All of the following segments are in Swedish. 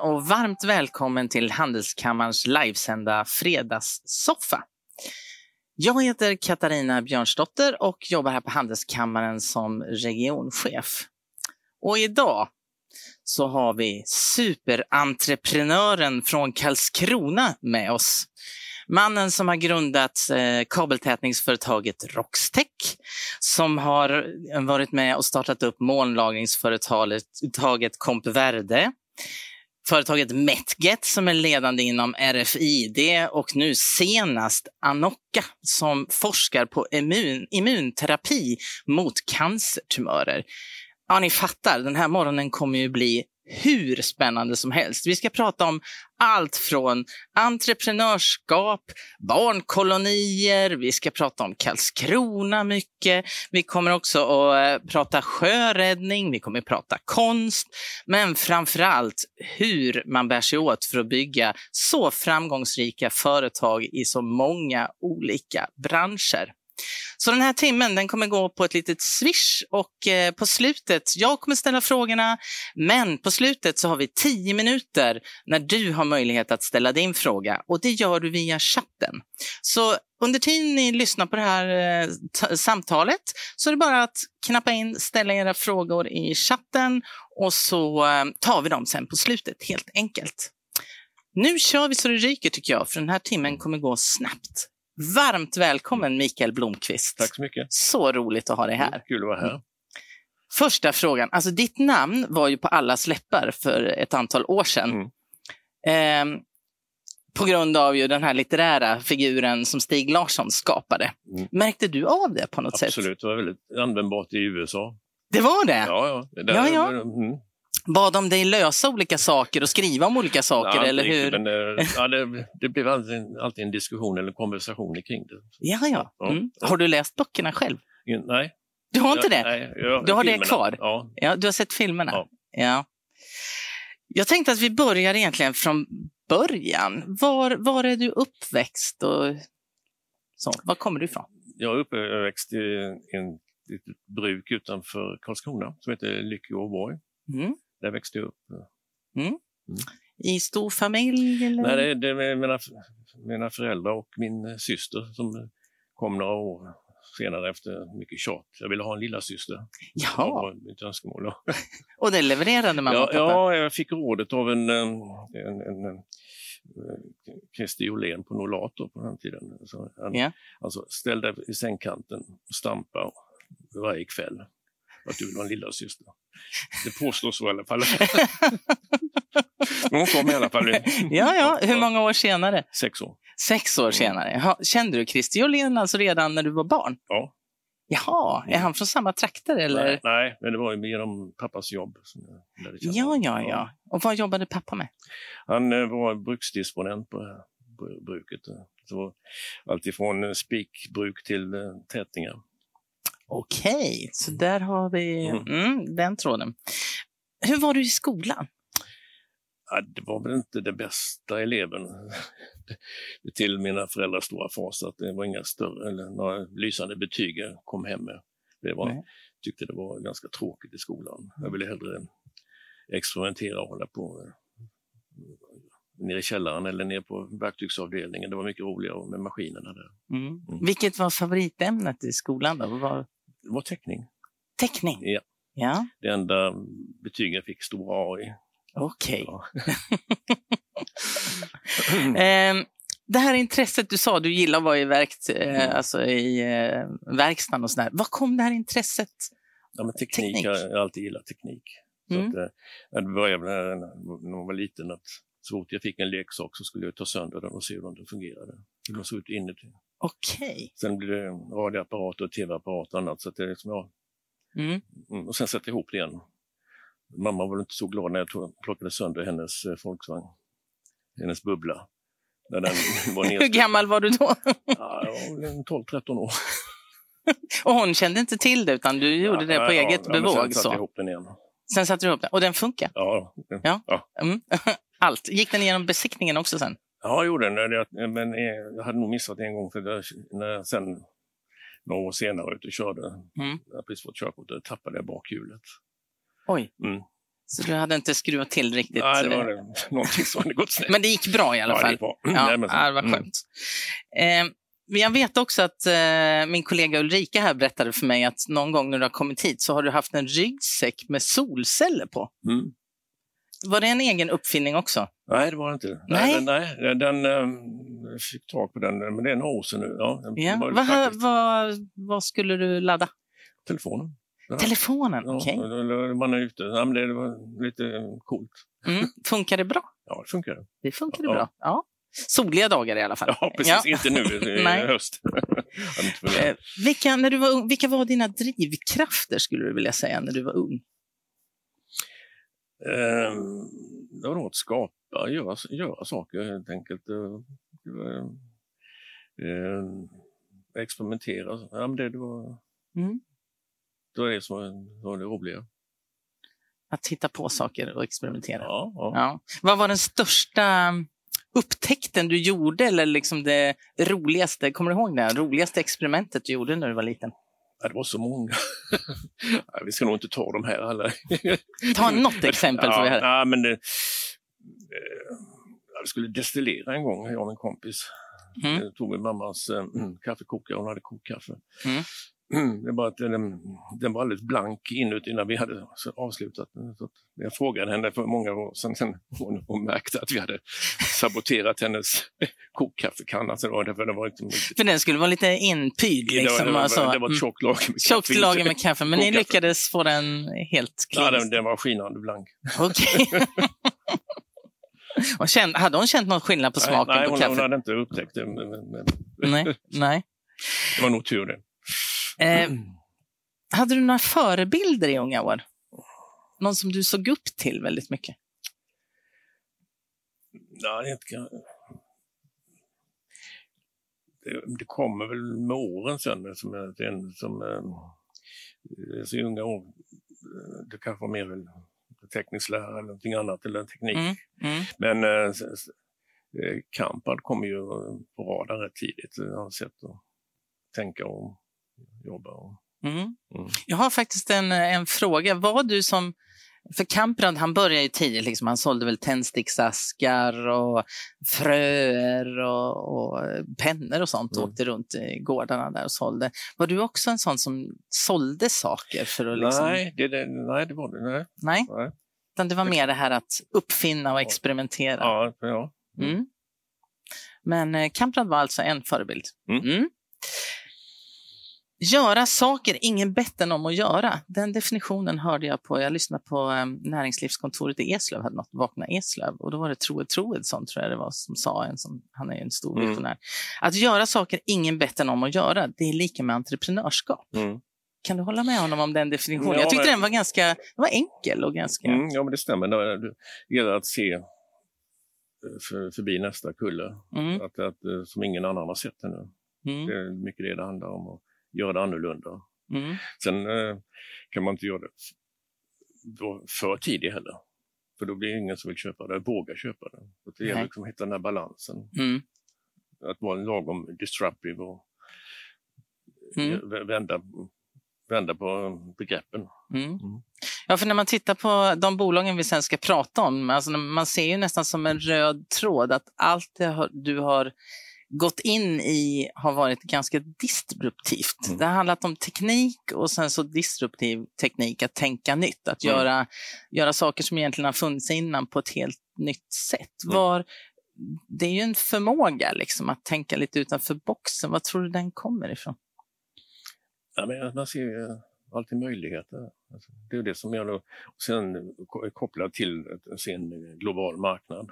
Morgon och varmt välkommen till Handelskammarens livesända fredagssoffa. Jag heter Katarina Björnsdotter och jobbar här på Handelskammaren som regionchef. Och idag så har vi superentreprenören från Karlskrona med oss. Mannen som har grundat eh, kabeltätningsföretaget Roxtech, som har eh, varit med och startat upp molnlagringsföretaget Compverde, företaget Metget som är ledande inom RFID och nu senast Anocca som forskar på immun, immunterapi mot cancertumörer. Ja, ni fattar, den här morgonen kommer ju bli hur spännande som helst. Vi ska prata om allt från entreprenörskap, barnkolonier, vi ska prata om Karlskrona mycket. Vi kommer också att eh, prata sjöräddning, vi kommer att prata konst, men framför allt hur man bär sig åt för att bygga så framgångsrika företag i så många olika branscher. Så den här timmen den kommer gå på ett litet swish och eh, på slutet, jag kommer ställa frågorna, men på slutet så har vi tio minuter när du har möjlighet att ställa din fråga och det gör du via chatten. Så under tiden ni lyssnar på det här eh, samtalet så är det bara att knappa in, ställa era frågor i chatten och så eh, tar vi dem sen på slutet helt enkelt. Nu kör vi så det ryker tycker jag, för den här timmen kommer gå snabbt. Varmt välkommen Mikael Blomqvist. Tack så mycket. Så roligt att ha dig här. Mm, kul att vara här. Första frågan, alltså ditt namn var ju på allas läppar för ett antal år sedan. Mm. Eh, på grund av ju den här litterära figuren som Stig Larsson skapade. Mm. Märkte du av det på något Absolut, sätt? Absolut, det var väldigt användbart i USA. Det var det? Ja, ja. Det, ja, ja. Mm. Bad de dig lösa olika saker och skriva om olika saker, ja, eller hur? Men, ja, det, det blev alltid, alltid, en diskussion eller konversation kring det. Ja, ja. Mm. Har du läst böckerna själv? Nej. Du har inte det? Nej, jag, du har filmerna. det kvar? Ja. ja. Du har sett filmerna? Ja. ja. Jag tänkte att vi börjar egentligen från början. Var, var är du uppväxt? Och så? Var kommer du ifrån? Jag är uppväxt i en litet bruk utanför Karlskrona som heter Lycke Åborg. Mm. Där växte jag upp. Mm. Mm. I stor familj? Eller? Nej, det, är mina, mina föräldrar och min syster som kom några år senare efter mycket tjat. Jag ville ha en lilla syster. Var mitt önskemål. och det levererade mamma ja, och pappa? Ja, jag fick rådet av en, en, en, en Christer Jolén på Nolator på den tiden. Så han, yeah. alltså, ställ dig i sängkanten och stampa varje kväll att du vill ha en lilla syster. Det påstås så i alla fall. Men hon kom i alla fall. ja, ja. Hur många år senare? Sex år. Sex år senare. Kände du Christer Jolén alltså redan när du var barn? Ja. Jaha, är han från samma trakter eller? Nej, nej men det var ju genom pappas jobb. Som jag lärde känna. ja, ja, ja. Och vad jobbade pappa med? Han eh, var bruksdisponent på bruket. Var alltifrån spikbruk till eh, tätningar. Okej, okay, så där har vi mm, den tråden. Hur var du i skolan? Ja, det var väl inte den bästa eleven. Till mina föräldrars stora fas att det var inga större eller några lysande betyg jag kom hem med. Det var, Nej. tyckte det var ganska tråkigt i skolan. Jag ville hellre experimentera och hålla på nere i källaren eller nere på verktygsavdelningen. Det var mycket roligare med maskinerna där. Mm. Mm. Vilket var favoritämnet i skolan? Då? Var... Det var teckning. Teckning? Ja. ja. Det enda betyg jag fick stora A i. Okej. Okay. Ja. eh, det här intresset du sa, du gillar att vara i, verkt, eh, alltså i eh, verkstaden och sådär. Var kom det här intresset? Ja, men teknik, teknik. Jag har alltid gillat teknik. Så mm. att, eh, det började när man var liten att så fort jag fick en leksak så skulle jag ta sönder den och se hur den fungerade. Hur den såg ut inuti. Okej. Okay. Sen blev det radioapparat och tv-apparat och annat. Så att det liksom, ja. Mm. Och sen sätta ihop det igen. Mamma var inte så glad när jag tog, plockade sönder hennes eh, Volkswagen. Hennes bubbla. När den var Hur gammal var du då? ja, 12-13 år. och hon kände inte till det utan du gjorde ja, det på ja, eget ja, bevåg? Sen satte jag ihop den igen. Sen satte du ihop den och den funkar? Ja. ja. ja. Mm. Allt. Gick den igenom besiktningen också sen? Ja, jag gjorde den. Men jag hade nog missat en gång för det, när jag sen några år senare ute och körde, mm. jag precis fått körkort, då tappade jag bakhjulet. Oj. Mm. Så du hade inte skruvat till riktigt? Nej, det var eh, det. någonting som hade gått snett. Men det gick bra i alla ja, det fall? gick bra. Ja, Jajamensan. ja, det var Mm. skönt. Eh, men jag vet också att eh, min kollega Ulrika här berättade för mig att någon gång när du har kommit hit så har du haft en ryggsäck med solceller på. Mm. Var det en egen uppfinning också? Nej, det var det inte. Nej. den, nej, den eh, fick tag på den, men det är några år sedan nu. Ja, den Ja. Vad, vad, vad skulle du ladda? telefonen. Ja. Telefonen? Ja, Okej. eller man är ute. Ja, men det var lite coolt. Mm. Funkar det bra? Ja, det funkar. Det funkar Ja. bra. Ja. Soliga dagar i alla fall. Ja, precis. Inte nu i höst. Eh, vilka, när du var vilka var dina drivkrafter skulle du vilja säga när du var ung? Eh, nog att skapa, göra, göra saker helt enkelt. Eh, det var, eh, experimentera. Ja, men det, det, var, Mm. det var det som var, var det roliga. Att hitta på saker och experimentera. Ja, ja. Ja. Vad var den största upptäckten du gjorde eller liksom det roligaste, kommer du ihåg det? Roligaste experimentet du gjorde när du var liten? Ja, det var så många. ja, vi ska nog inte ta de här alla. Ta något exempel vi ja, ja, men eh, jag skulle destillera en gång, jag och en kompis. Mm. Jag tog min mammas eh, kaffekokare, hon hade kokkaffe. Mm. Det var att den, den var alldeles blank inuti när vi hade avslutat. Så jag frågade henne för många år sedan, sen hon, hon märkte att vi hade saboterat hennes kokkaffekanna. Var inte riktigt- För den skulle vara lite var, Liksom, det, var, alltså, det var mm. ett tjockt lager med Tjockt kaffe. lager med kaffe, men ni lyckades få den helt Ja, clean. den, den var skinande blank. Okej. Och kände- hade hon känt någon skillnad på smaken nej, nej på hon, kaffet? hon hade inte upptäckt det. Men, men, Nej, nej. det var nog tur det. Eh, hade du några förebilder i unga år? Någon som du såg upp till väldigt mycket? Nej, det, det, det kommer väl med åren sen. Som, den, som, eh, så i unga år, det kanske var mer väl teknisk lära eller någonting annat, eller teknik. Mm, mm. Men eh, eh, Kampad kom ju på radarn rätt tidigt. Jag har sett att tänka och jobba. Och, Mm. Mm. Jag har faktiskt en, en fråga. Var du som... För Kamprad, han började ju tidigt. Liksom. Han sålde väl tändsticksaskar och fröer och, och pennor och sånt. Mm. Åkte runt i gårdarna där och sålde. Var du också en sån som sålde saker? för att liksom... nej, det, det, nej, det var det. Nej. Nej? Nej. Utan det var mer det här att uppfinna och experimentera. Ja, ja. Mm. Men eh, Kamprad var alltså en förebild. Mm. Mm. Göra saker ingen bett än om att göra. Den definitionen hörde jag på, jag lyssnade på eh, näringslivskontoret i Eslöv, hade något Vakna Eslöv och då var det Troed Troedsson tror jag det var som sa, en som, han är ju en stor Mm. visionär. Att göra saker ingen bett än om att göra, det är lika med entreprenörskap. Mm. Kan du hålla med honom om den definitionen? Ja, jag tyckte men- den var ganska var enkel och ganska... Mm, ja, men det stämmer. Det gäller att se eh, för, förbi nästa kulle, Mm, att, att, eh, som ingen annan har sett ännu. mm, Det är mycket det det handlar om, göra det annorlunda. mm, Sen eh, kan man inte göra det för tidigt heller. För då blir det ingen som vill köpa det, vågar köpa det. Så det gäller liksom att hitta den här balansen. mm, Att vara en lagom disruptive och mm. v- vända, vända på begreppen. Mm. Mm. Ja, för när man tittar på de bolagen vi sen ska prata om, alltså när- man ser ju nästan som en röd tråd att allt det du har gått in i har varit ganska disruptivt. Mm. Det har handlat om teknik och sen så disruptiv teknik, att tänka nytt, att Mm. göra, göra saker som egentligen har funnits innan på ett helt nytt sätt. Mm. Var, det är ju en förmåga liksom, att tänka lite utanför boxen. Var tror du den kommer ifrån? Ja, men man ser ju alltid möjligheter. Alltså, det är det som. Och sen ko- kopplat till att se en global marknad.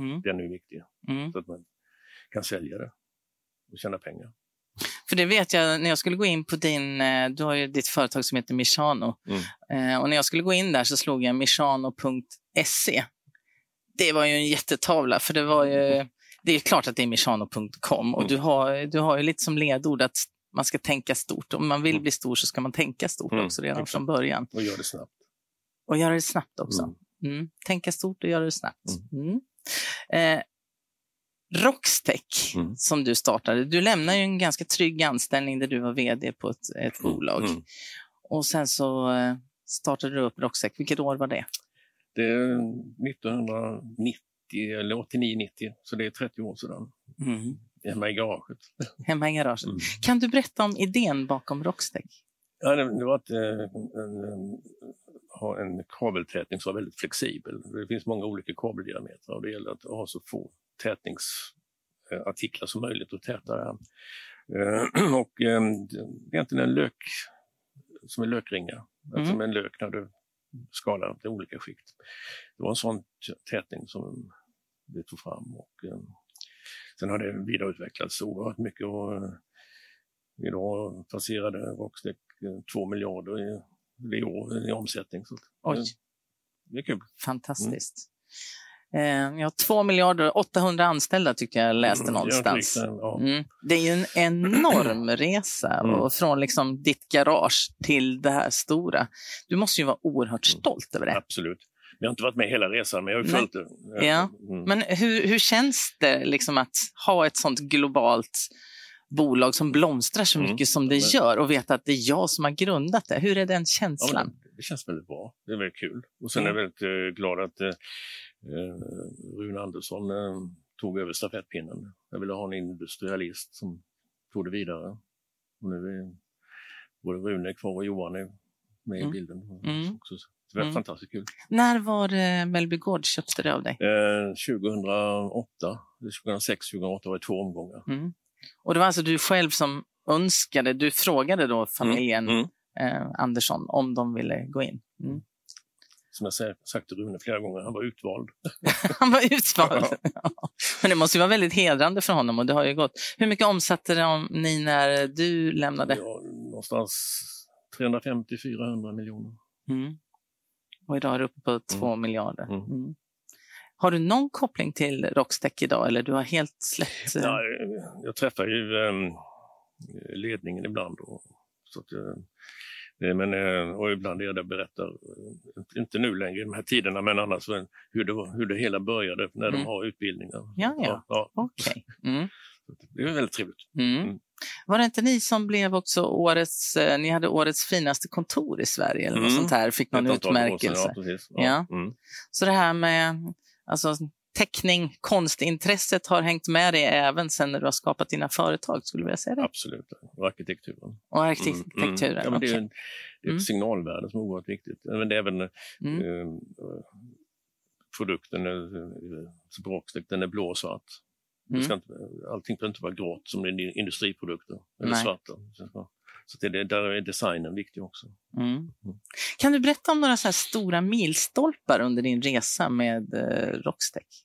Mm. Den är viktig. Mm. Så att man kan sälja det och tjäna pengar. För det vet jag, när jag skulle gå in på din, eh, du har ju ditt företag som heter Michano. Mm. Eh, och när jag skulle gå in där så slog jag michano.se. Det var ju en jättetavla, för det var ju, det är klart att det är michano.com och Mm. du har, du har ju lite som ledord att man ska tänka stort. Om man vill Mm. bli stor så ska man tänka stort Mm, också redan exakt. från början. Och gör det snabbt. Och göra det snabbt också. Mm. Mm. Tänka stort och göra det snabbt. Mm. Eh, Roxtech, Mm. som du startade, du lämnade ju en ganska trygg anställning där du var vd på ett, ett bolag. Mm. Och sen så eh, startade du upp Roxtech. Vilket år var det? Det är 1990 eller 89-90, så det är 30 år sedan. Mm. Hemma i garaget. Hemma i garaget. Mm. Kan du berätta om idén bakom Rockstech? Ja, det, det var att eh, ha en kabeltätning som var väldigt flexibel. Det finns många olika kabeldiametrar och det gäller att ha så få tätningsartiklar som möjligt att täta det här. Eh, och eh, det är egentligen en lök som är lökringar, Mm. med en lök när du skalar till olika skikt. Det var en sån tätning som vi tog fram och eh, sen har det vidareutvecklats oerhört mycket och eh, idag passerade Rockstech eh, två miljarder i, i år i omsättning. Så Oj, eh, det är kul. fantastiskt. Eh, jag har två miljarder, 800 anställda tyckte jag läste Mm, någonstans. ja, ja. Mm. Det är ju en enorm resa Mm. och från liksom ditt garage till det här stora. Du måste ju vara oerhört stolt över det. Absolut. Jag har inte varit med hela resan, men jag har följt det. Ja. Mm. Men hur, hur känns det liksom att ha ett sånt globalt bolag som blomstrar så Mm. mycket som det gör och veta att det är jag som har grundat det? Hur är den Ja, känslan? men det, känns väldigt bra. Det är väldigt kul. Och sen Mm. är jag väldigt eh, glad att eh, eh, Rune Andersson eh, tog över stafettpinnen. Jag ville ha en industrialist som tog det vidare. Och nu är både Rune kvar och Johan är med Mm. i bilden. Mm. Också. Så det var Mm. fantastiskt kul. När var eh, Mellby Gård köpte det av dig? Eh, 2008, 2006, 2008 var det två omgångar. Mm. Och det var alltså du själv som önskade, du frågade då familjen Mm. eh, Andersson om de ville gå in. Mm. Som jag sagt till Rune flera gånger, han var utvald. Han var utvald. Men det måste ju vara väldigt hedrande för honom och det har ju gått. Hur mycket omsatte ni när du lämnade? Ja, någonstans 350-400 miljoner. Mm. Och idag är det uppe på två miljarder. Mm. Mm. Har du någon koppling till Rockstech idag eller du har helt släppt? eh, Ja, jag träffar ju eh, ledningen ibland. Och, så att, eh, men, eh, och ibland är jag berättar, eh, inte nu längre i de här tiderna, men annars eh, hur det, hur det hela började när Mm. de har utbildningar. Ja, ja. ja, Okej. Mm. så att det är väldigt trevligt. Mm. Mm. Var det inte ni som blev också årets, eh, ni hade årets finaste kontor i Sverige eller något Mm. sånt här, fick någon år sedan, utmärkelse. Ja. Ja. Mm. Så det här med alltså, teckning, konstintresset har hängt med dig även sen när du har skapat dina företag, skulle vilja säga det? Absolut. Och arkitekturen. Och Mm, arkitekturen, mm. Ja, men det är, en- det är ett Mm. signalvärde som är oerhört viktigt. Men det är även Mm. eh, produkten, eh, Rockstech, den är blå och svart. Mm. ska inte, allting behöver inte vara grått som industriprodukter, eller Nej. svarta. Så, det, där är designen viktig också. Mm. Kan du berätta om några så här stora milstolpar under din resa med eh, Rockstech?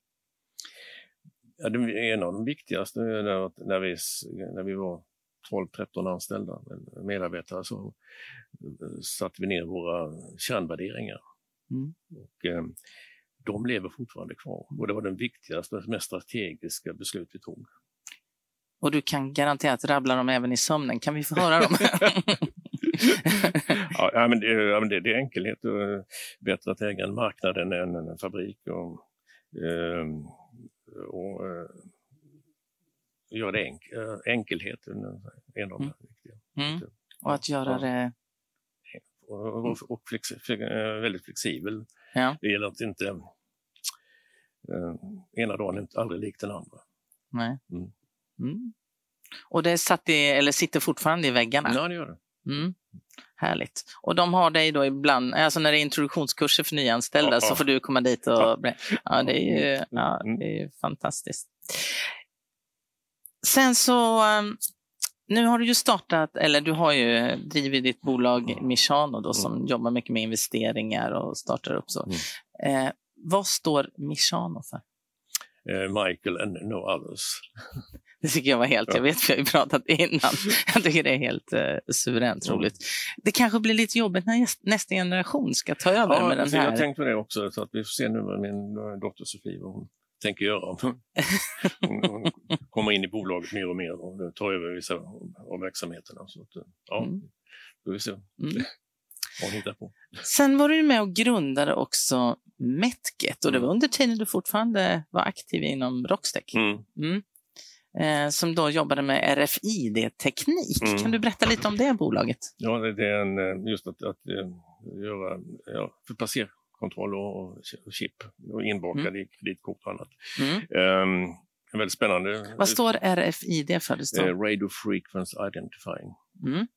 Ja, det är en av de viktigaste när, när, vi, när vi var 12-13 anställda medarbetare så eh, satte vi ner våra kärnvärderingar. Mm. Och, eh, de lever fortfarande kvar och det var den viktigaste, mest strategiska beslut vi tog. Och du kan garanterat rabbla dem även i sömnen. Kan vi få höra dem? ja, men det, ja, men det, det är enkelhet och eh, bättre att äga en marknad än en, en fabrik. Och, eh, och eh, göra det enk, eh, enkelhet är en av de Mm. viktiga. Mm. Och att göra det... Och, och, och flex, fle- väldigt flexibel. Ja. Det gäller att inte... Ena dagen är aldrig lik den andra. Nej. Mm. Mm. Och det satt i, eller sitter fortfarande i väggarna? Ja, det gör det. Mm. Härligt. Och de har dig då ibland, alltså när det är introduktionskurser för nyanställda Ja, så får du komma dit och... Ja. Ja, det är ju, ja, Mm. det är ju fantastiskt. Sen så, um, nu har du ju startat, eller du har ju drivit ditt bolag Mishano då, som jobbar mycket med investeringar och startar upp så. Mm. Eh, vad står Mishano för? Eh, Michael and no others. Det tycker jag var helt, Ja. jag vet för jag har ju pratat innan. Jag tycker det är helt eh, suveränt Mm. roligt. Det kanske blir lite jobbigt när näst- nästa generation ska ta över Ja, med den precis, jag här. tänkte på det också, så att vi får se nu vad min dotter Sofie vad hon tänker göra. Hon, hon kommer in i bolaget mer och mer och tar över vissa av verksamheterna. Så att, ja, Mm. får vi se Mm. Sen var du med och grundade också Metget och det var Mm. under tiden du fortfarande var aktiv inom Rockstech. Mm. Mm. Eh, som då jobbade med RFID-teknik. Mm. Kan du berätta lite om det bolaget? Ja, det är en, eh, just att, att eh, göra, ja, för kontroll och chip och inbakade mm. i kreditkort och annat. Mm. Um, väldigt spännande. Vad står RFID för? Det står? Radio Frequency Identifying. Mm.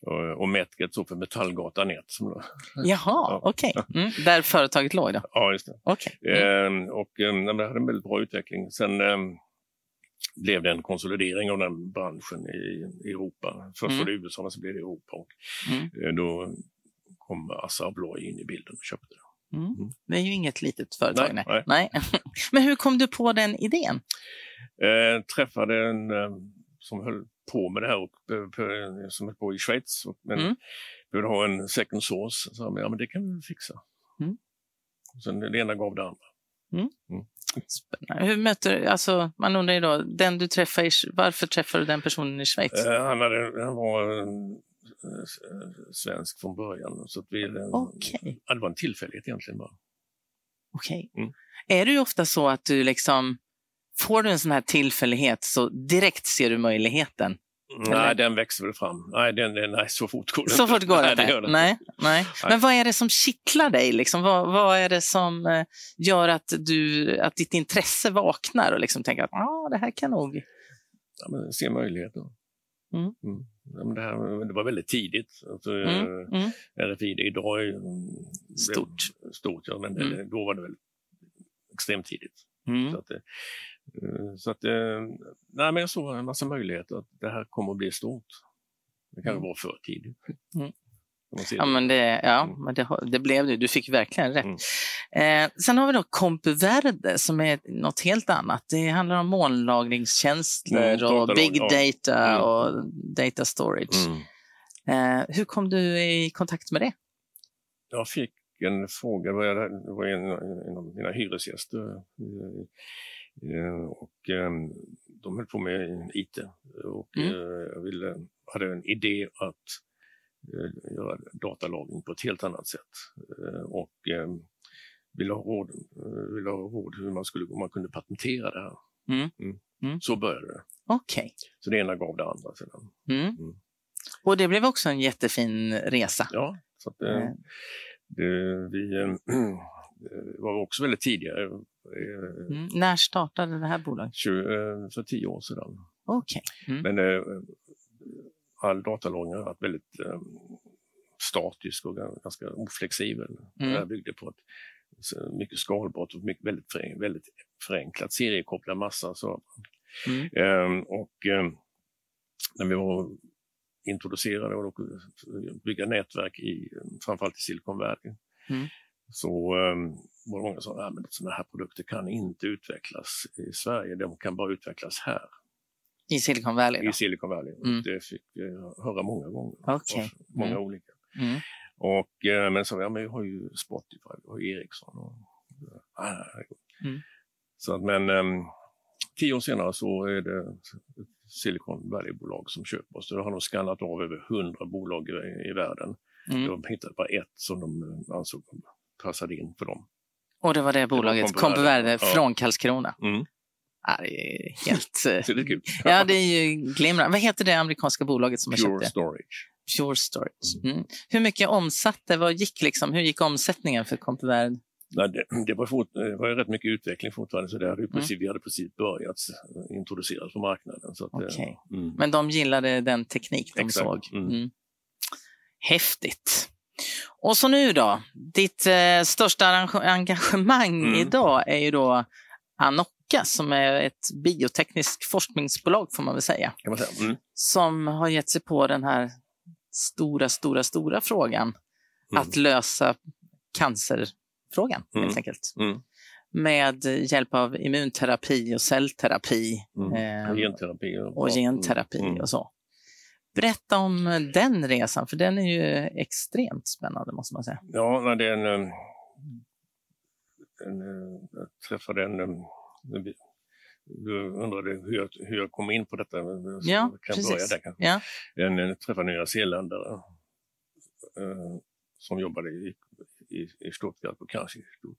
Och, och Metget står för Metallgata Nät. Som Jaha, ja. okej. Okay. Mm. Där företaget låg då? Ja, just det. Okay. Mm. Um, och um, det hade en väldigt bra utveckling. Sen um, blev det en konsolidering av den branschen i, i Europa. Först mm. var det USA, men så blev det Europa. Och, mm. Då kom Assa Abloy in i bilden och köpte det. Mm. mm. Det är ju inget litet företag. Nej, nej. nej. Men hur kom du på den idén? Eh, träffade en eh, som höll på med det här och, eh, som höll på i Schweiz. Och, men mm. behövde ha en second source. Så ja, men det kan vi fixa. Mm. sen det ena gav det andra. Mm. Mm. Hur möter, alltså, man undrar ju då, den du träffar, varför träffade du den personen i Schweiz? Eh, han, hade, han var eh, svensk från början. Så att vi, okay. ja, det var en tillfällighet egentligen bara. Okej. Okay. Mm. Är det ofta så att du liksom, får du en sån här tillfällighet så direkt ser du möjligheten? Nej, den växer väl fram. Nej, den, nej så fort går det Så fort går det? Nej, det nej, nej. Men vad är det som kittlar dig? Liksom? Vad, vad är det som eh, gör att, du, att ditt intresse vaknar och liksom tänker att ah, det här kan nog... Ja, men se möjligheter. Mm. Mm. Ja, men det, här, det var väldigt tidigt. Alltså, mm. Mm. RFID idag är stort. stort ja, men det, mm. då var det väl extremt tidigt. Mm. Så att, Eh, så att, eh, nej, men jag såg en massa möjligheter att det här kommer att bli stort. Det kanske mm. var för tidigt. Mm. Ja, men det, ja, mm. men det, det, blev det. Du fick verkligen rätt. Mm. Eh, sen har vi då CompuVerde som är något helt annat. Det handlar om molnlagringstjänster mm, och big data mm. och data storage. Mm. Eh, hur kom du i kontakt med det? Jag fick en fråga, det var en, en av mina hyresgäster och ehm, de höll på med IT och mm. Eh, jag ville, hade en idé att eh, göra datalagring på ett helt annat sätt. Och ehm, ville ha råd, ville ha råd hur man, skulle, man kunde patentera det här. Mm. Mm. mm. Så började det. Okay. Så det ena gav det andra sedan. Mm. Mm. Och det blev också en jättefin resa. Ja, så att, det, det, vi var också väldigt tidiga Eh, mm. När startade det här bolaget? Eh, för tio år sedan. Okay. Mm. Men eh, all datalagring har varit väldigt statisk och ganska oflexibel. Mm. Det här byggde på ett mycket skalbart och mycket, väldigt, väldigt förenklat seriekopplad massa. Så. Mm. Ehm, och när vi var introducerade och bygga nätverk i framförallt i Silicon Valley mm. Så var det många som sa att sådana här produkter kan inte utvecklas i Sverige, de kan bara utvecklas här. I Silicon Valley? Då? I Silicon Valley. Mm. Det fick jag höra många gånger. Okay. Många mm. olika. Mm. Och, eh, men så ja, men vi har ju Spotify, vi har Ericsson. Och, ah, mm. så att, men um, tio år senare så är det Silicon Valley-bolag som köper oss. Då har de skannat av över hundra bolag i, i världen. Mm. De hittade bara ett som de eh, ansåg passade in för dem. Och det var det bolaget, CompuVerde ja. från Karlskrona. Mm. Ja, det är helt... det är kul. ja, det är ju glimrande. Vad heter det amerikanska bolaget som Pure har köpt det? Storage. Pure Storage. Mm. Hur mycket omsatte? Vad gick liksom, hur gick omsättningen för CompuVerde? Nej, det, det, var fort, det var rätt mycket utveckling fortfarande, så det hade precis, mm. vi hade precis börjat introduceras på marknaden. Så att, okay. mm. Men de gillade den teknik de Exakt. såg? Mm. Mm. Häftigt. Och så nu då, ditt eh, största engagemang mm. idag är ju då Anocca som är ett biotekniskt forskningsbolag får man väl säga. Kan man säga. Mm. Som har gett sig på den här stora, stora, stora frågan mm. att lösa cancerfrågan mm. helt enkelt. Mm. Med hjälp av immunterapi och cellterapi. Eh, och genterapi. Och, och genterapi mm. och så. Berätta om den resan, för den är ju extremt spännande måste man säga. Ja, det är en, en, en jag träffade en, du undrade hur jag, hur jag kom in på detta. Ja, kan precis. Börja där, kanske. Ja. En, en träffade nya zeeländare eh, som jobbade i, i, i Stuttgart på Cancer-institut.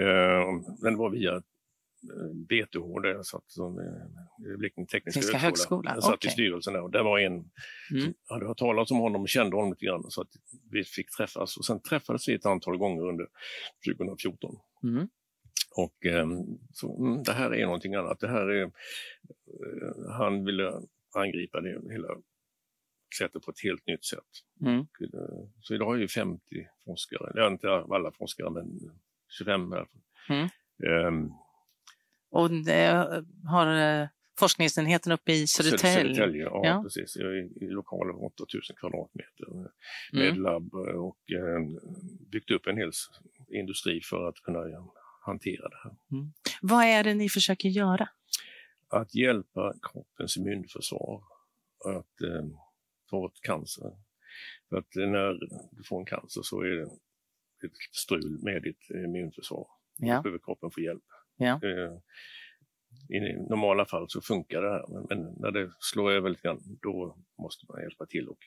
Eh, men det var via BTH där jag satt som Blekinge Tekniska Tekniska högskola, Jag satt okej. i styrelsen där och där var en Mm. som hade hört talas om honom och kände honom lite grann så att vi fick träffas och sen träffades vi ett antal gånger under 2014. Mm. Och ehm, så, mm, det här är någonting annat. Det här är, eh, han ville angripa det hela sättet på ett helt nytt sätt. Mm. Eh, Så idag är ju 50 forskare, eller inte alla forskare men 25 i alla fall. Mm. Ehm, Och det har eh, forskningsenheten uppe i Södertälje. Södertälje, ja, Ja. precis. Är i lokaler på 8000 kvadratmeter med Mm. labb och eh, byggt upp en hel industri för att kunna hantera det här. Vad är det ni försöker göra? Att hjälpa kroppens immunförsvar att eh, ta bort cancer. För att när du får en cancer så är det ett strul med ditt immunförsvar. Ja. Då behöver kroppen få hjälp. Ja. Eh, I normala fall så funkar det här, men, när det slår över lite grann, då måste man hjälpa till. Och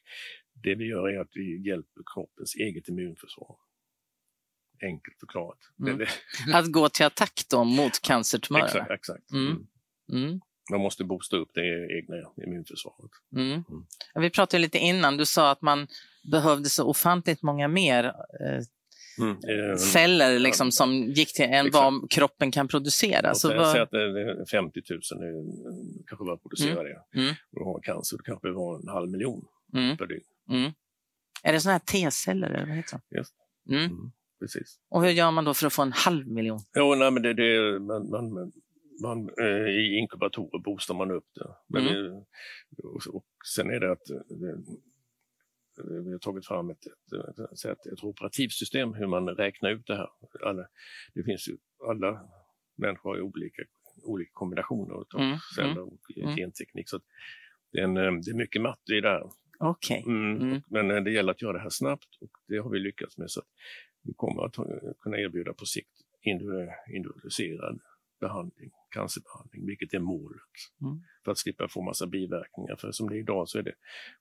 det vi gör är att vi hjälper kroppens eget immunförsvar. Enkelt förklarat. Mm. Det- Att gå till attack då mot cancertumörerna? exakt, exakt. Mm. Mm. Mm. Man måste boosta upp det egna immunförsvaret. Mm. Ja, Vi pratade lite innan, du sa att man behövde så ofantligt många mer eh, Mm. Eh, celler liksom, som gick till än Exakt. vad kroppen kan producera. Så vad, säg att det är 50 000 nu, kanske bara producerar det. Mm. Och du har cancer, du kanske har en halv miljon mm, per dygn. mm. Är det såna här T-celler? Eller vad heter. Mm. Mm. Precis. Och hur gör man då för att få en halv miljon? Jo, nej, men det, det, man, man, man, eh, I inkubatorer boostar man upp det. Men Mm. det och, och sen är det att eh, det, vi har tagit fram ett, ett, ett, ett, operativsystem hur man räknar ut det här. Alla, det finns ju, alla människor har ju olika, olika kombinationer av Mm, celler och mm. genteknik. Så det, är en, eh, det är mycket matte i det här. Okej. Mm. Mm. Men eh, det gäller att göra det här snabbt och det har vi lyckats med. Så att vi kommer att kunna erbjuda på sikt individu- individualiserad behandling, cancerbehandling, vilket är målet. Mm. För att slippa få massa biverkningar. För som det är idag så är det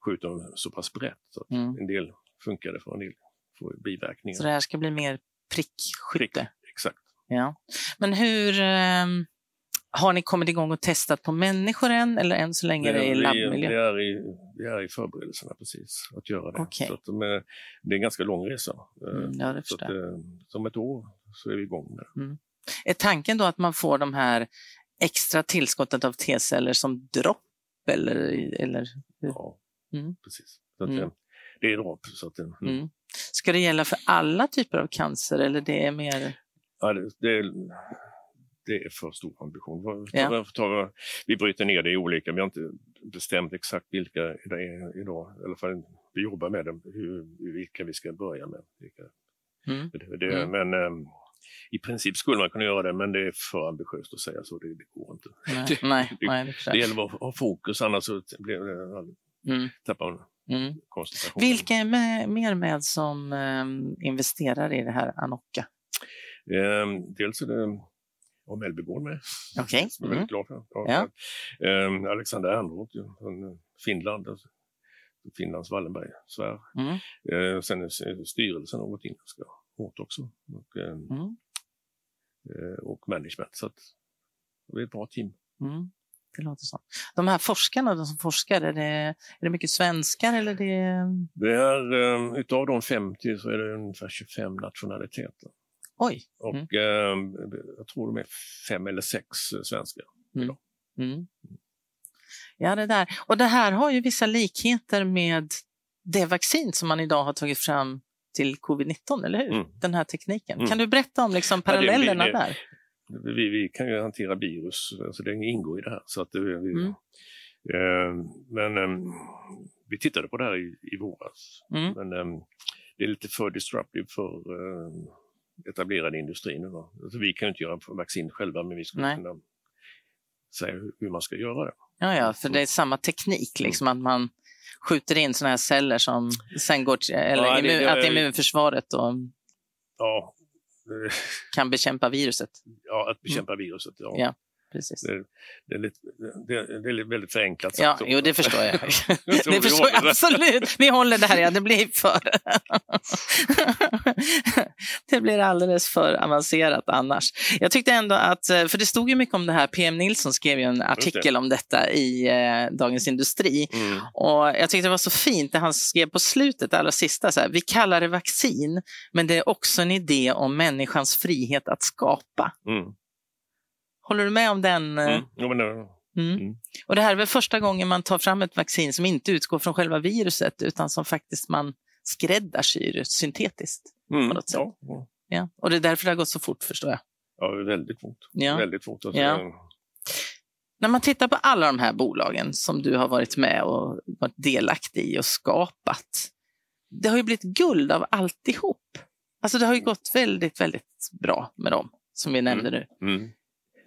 skjuter de så pass brett så Mm. en del funkar det för en del får biverkningar. Så det här ska bli mer prickskytte? Exakt. Ja. Men hur... ehm, har ni kommit igång och testat på människor än? Eller än så länge är det i vi, vi, labbmiljö? är i, vi är i förberedelserna precis att göra det. Okej. Så att de är, det är en ganska lång resa. Mm, ja, det så att, eh, som ett år så är vi igång med det. Är tanken då att man får de här extra tillskottet av T-celler som dropp? Eller, eller, Ja, Mm. precis. Så Mm. Det är drap. Så att, eh, mm. mm. Ska det gälla för alla typer av cancer eller det är mer... Ja, det, det, är, det är för stor ambition. Ja. vi bryter ner det i olika, vi har inte bestämt exakt vilka det är idag. I alla fall, vi jobbar med dem, hur, vilka vi ska börja med. Mm. det, det, Mm. Men ehm, i princip skulle man kunna göra det, men det är för ambitiöst att säga så. Det, det går inte. Nej, Det- nej, det- nej, det Det gäller att ha fokus, annars så blir det, Mm. tappar man Mm. koncentrationen. Vilka är med, mer med som ehm, investerar i det här Anocca? Ehm, dels är det och Mellbygård med. Okej. Som jag är väldigt glad för. Ja. Ehm, Alexander Ernroth från eh, Finland, alltså, Finlands Wallenberg, Sverige. Mm. Ehm, sen är styrelsen gått in ganska hårt också. Och, ehm, Mm. eh, och management. Så det är ett bra team. Mm. Det låter så. De här forskarna de som forskar, är det, är det mycket svenskar eller det... Det är, ehm, utav de 50 så är det ungefär 25 nationaliteter. Oj! Och Mm. jag tror de är fem eller sex eh, svenskar. Mm. Ja, det där. Och det här har ju vissa likheter med det vaccin som man idag har tagit fram till covid-19, eller hur? Mm. Den här tekniken. Mm. Kan du berätta om liksom Ja, det- parallellerna det- där? Vi, vi kan ju hantera virus, alltså det ingår i det här. Så att det, vi, Mm. eh, men eh, vi tittade på det här i, i våras. Mm. Men eh, det är lite för disruptive för eh, etablerad industri nu. Då. Alltså, vi kan inte göra vaccin själva, men vi skulle Nej. kunna säga hur, hur man ska göra det. Ja, ja, för det är samma teknik, liksom att man skjuter in såna här celler som sen går till, eller Ja, det- immun, det- att immunförsvaret då Ja, kan bekämpa viruset. ja att bekämpa viruset. Ja. Ja. Precis. Det, det, är lite, det, det är väldigt förenklat Ja, sagt. jo, det förstår jag. Det förstår jag absolut. Vi håller där, ja. Det blir för... det blir alldeles för avancerat annars. Jag tyckte ändå att, eh, för det stod ju mycket om det här, PM Nilsson skrev ju en artikel om detta i eh, Dagens Industri. Mm. Och jag tyckte det var så fint det han skrev på slutet, det allra sista, så här, vi kallar det vaccin, men det är också en idé om människans frihet att skapa. Mm. Håller du med om den? eh, Mm. Jo, men, det- Mm. Mm. Och det här är väl första gången man tar fram ett vaccin som inte utgår från själva viruset utan som faktiskt man skräddarsyr syntetiskt. mm. på något sätt. Ja, ja. Ja. Och det är därför det har gått så fort förstår jag. ja, väldigt fort. Ja. Väldigt fort. Alltså, Ja. När man tittar på alla de här bolagen som du har varit med och varit delaktig i och skapat. Det har ju blivit guld av alltihop. Alltså det har ju gått väldigt, väldigt bra med dem som vi nämnde nu.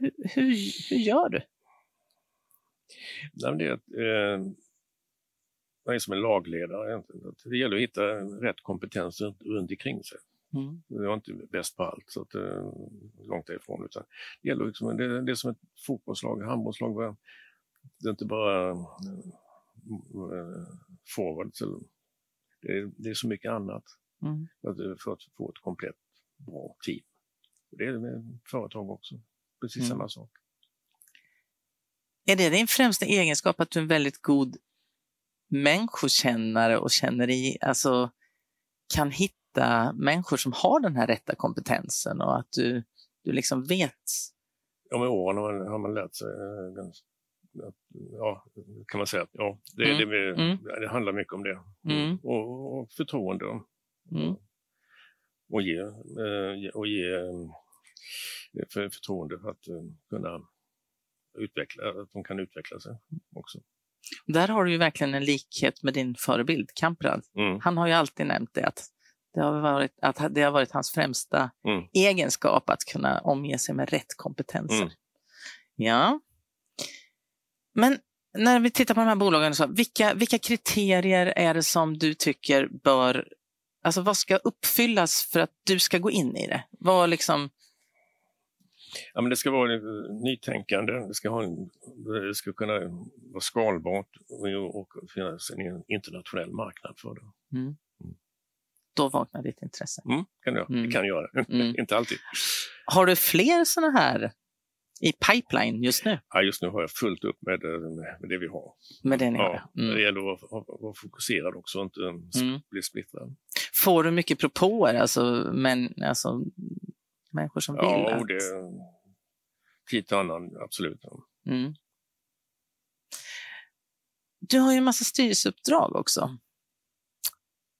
Hur, hur, hur gör du? Nej, det är eh, man är som en lagledare egentligen. Det gäller att hitta rätt kompetens runt, omkring sig. Mm. Jag är inte bäst på allt, så att, eh, långt därifrån. Utan det, gäller liksom, det, det är som ett fotbollslag, handbollslag. Det är inte bara eh, forwards. Det, är, det är så mycket annat Mm. för att, för att få ett komplett bra team. Det är det med företag också. Precis Mm. samma sak. Är det din främsta egenskap att du är en väldigt god människokännare och känner i, alltså kan hitta människor som har den här rätta kompetensen och att du, du liksom vet? Ja, med åren har man, har man lärt sig eh, ja, kan man säga. Ja, det, Mm. det, Mm. det handlar mycket om det. Mm. Och, och förtroende. Mm. Och ge, eh, ge- och ge eh, för förtroende för att eh, kunna utveckla, att de kan utveckla sig också. Där har du ju verkligen en likhet med din förebild Kamprad. Mm. Han har ju alltid nämnt det att det har varit, att det har varit hans främsta Mm. egenskap att kunna omge sig med rätt kompetenser. Mm. Ja. Men när vi tittar på de här bolagen, så, vilka, vilka kriterier är det som du tycker bör, alltså vad ska uppfyllas för att du ska gå in i det? Vad liksom, Ja, men det ska vara eh, nytänkande, det ska, ha en, det ska kunna vara skalbart och, och finnas en internationell marknad för det. då vaknar ditt intresse. Mm, kan det, Mm. det kan göra. Mm. Inte alltid. Har du fler sådana här i pipeline just nu Ja, just nu har jag fullt upp med, eh, med det vi har. med det ni har? Ja, Det Mm. gäller att vara, fokuserad också och inte Mm. bli splittrad. Får du mycket propåer, alltså, men, alltså människor som vill? Ja, att- det tid till annan, absolut. Mm. Du har ju en massa styrelseuppdrag också.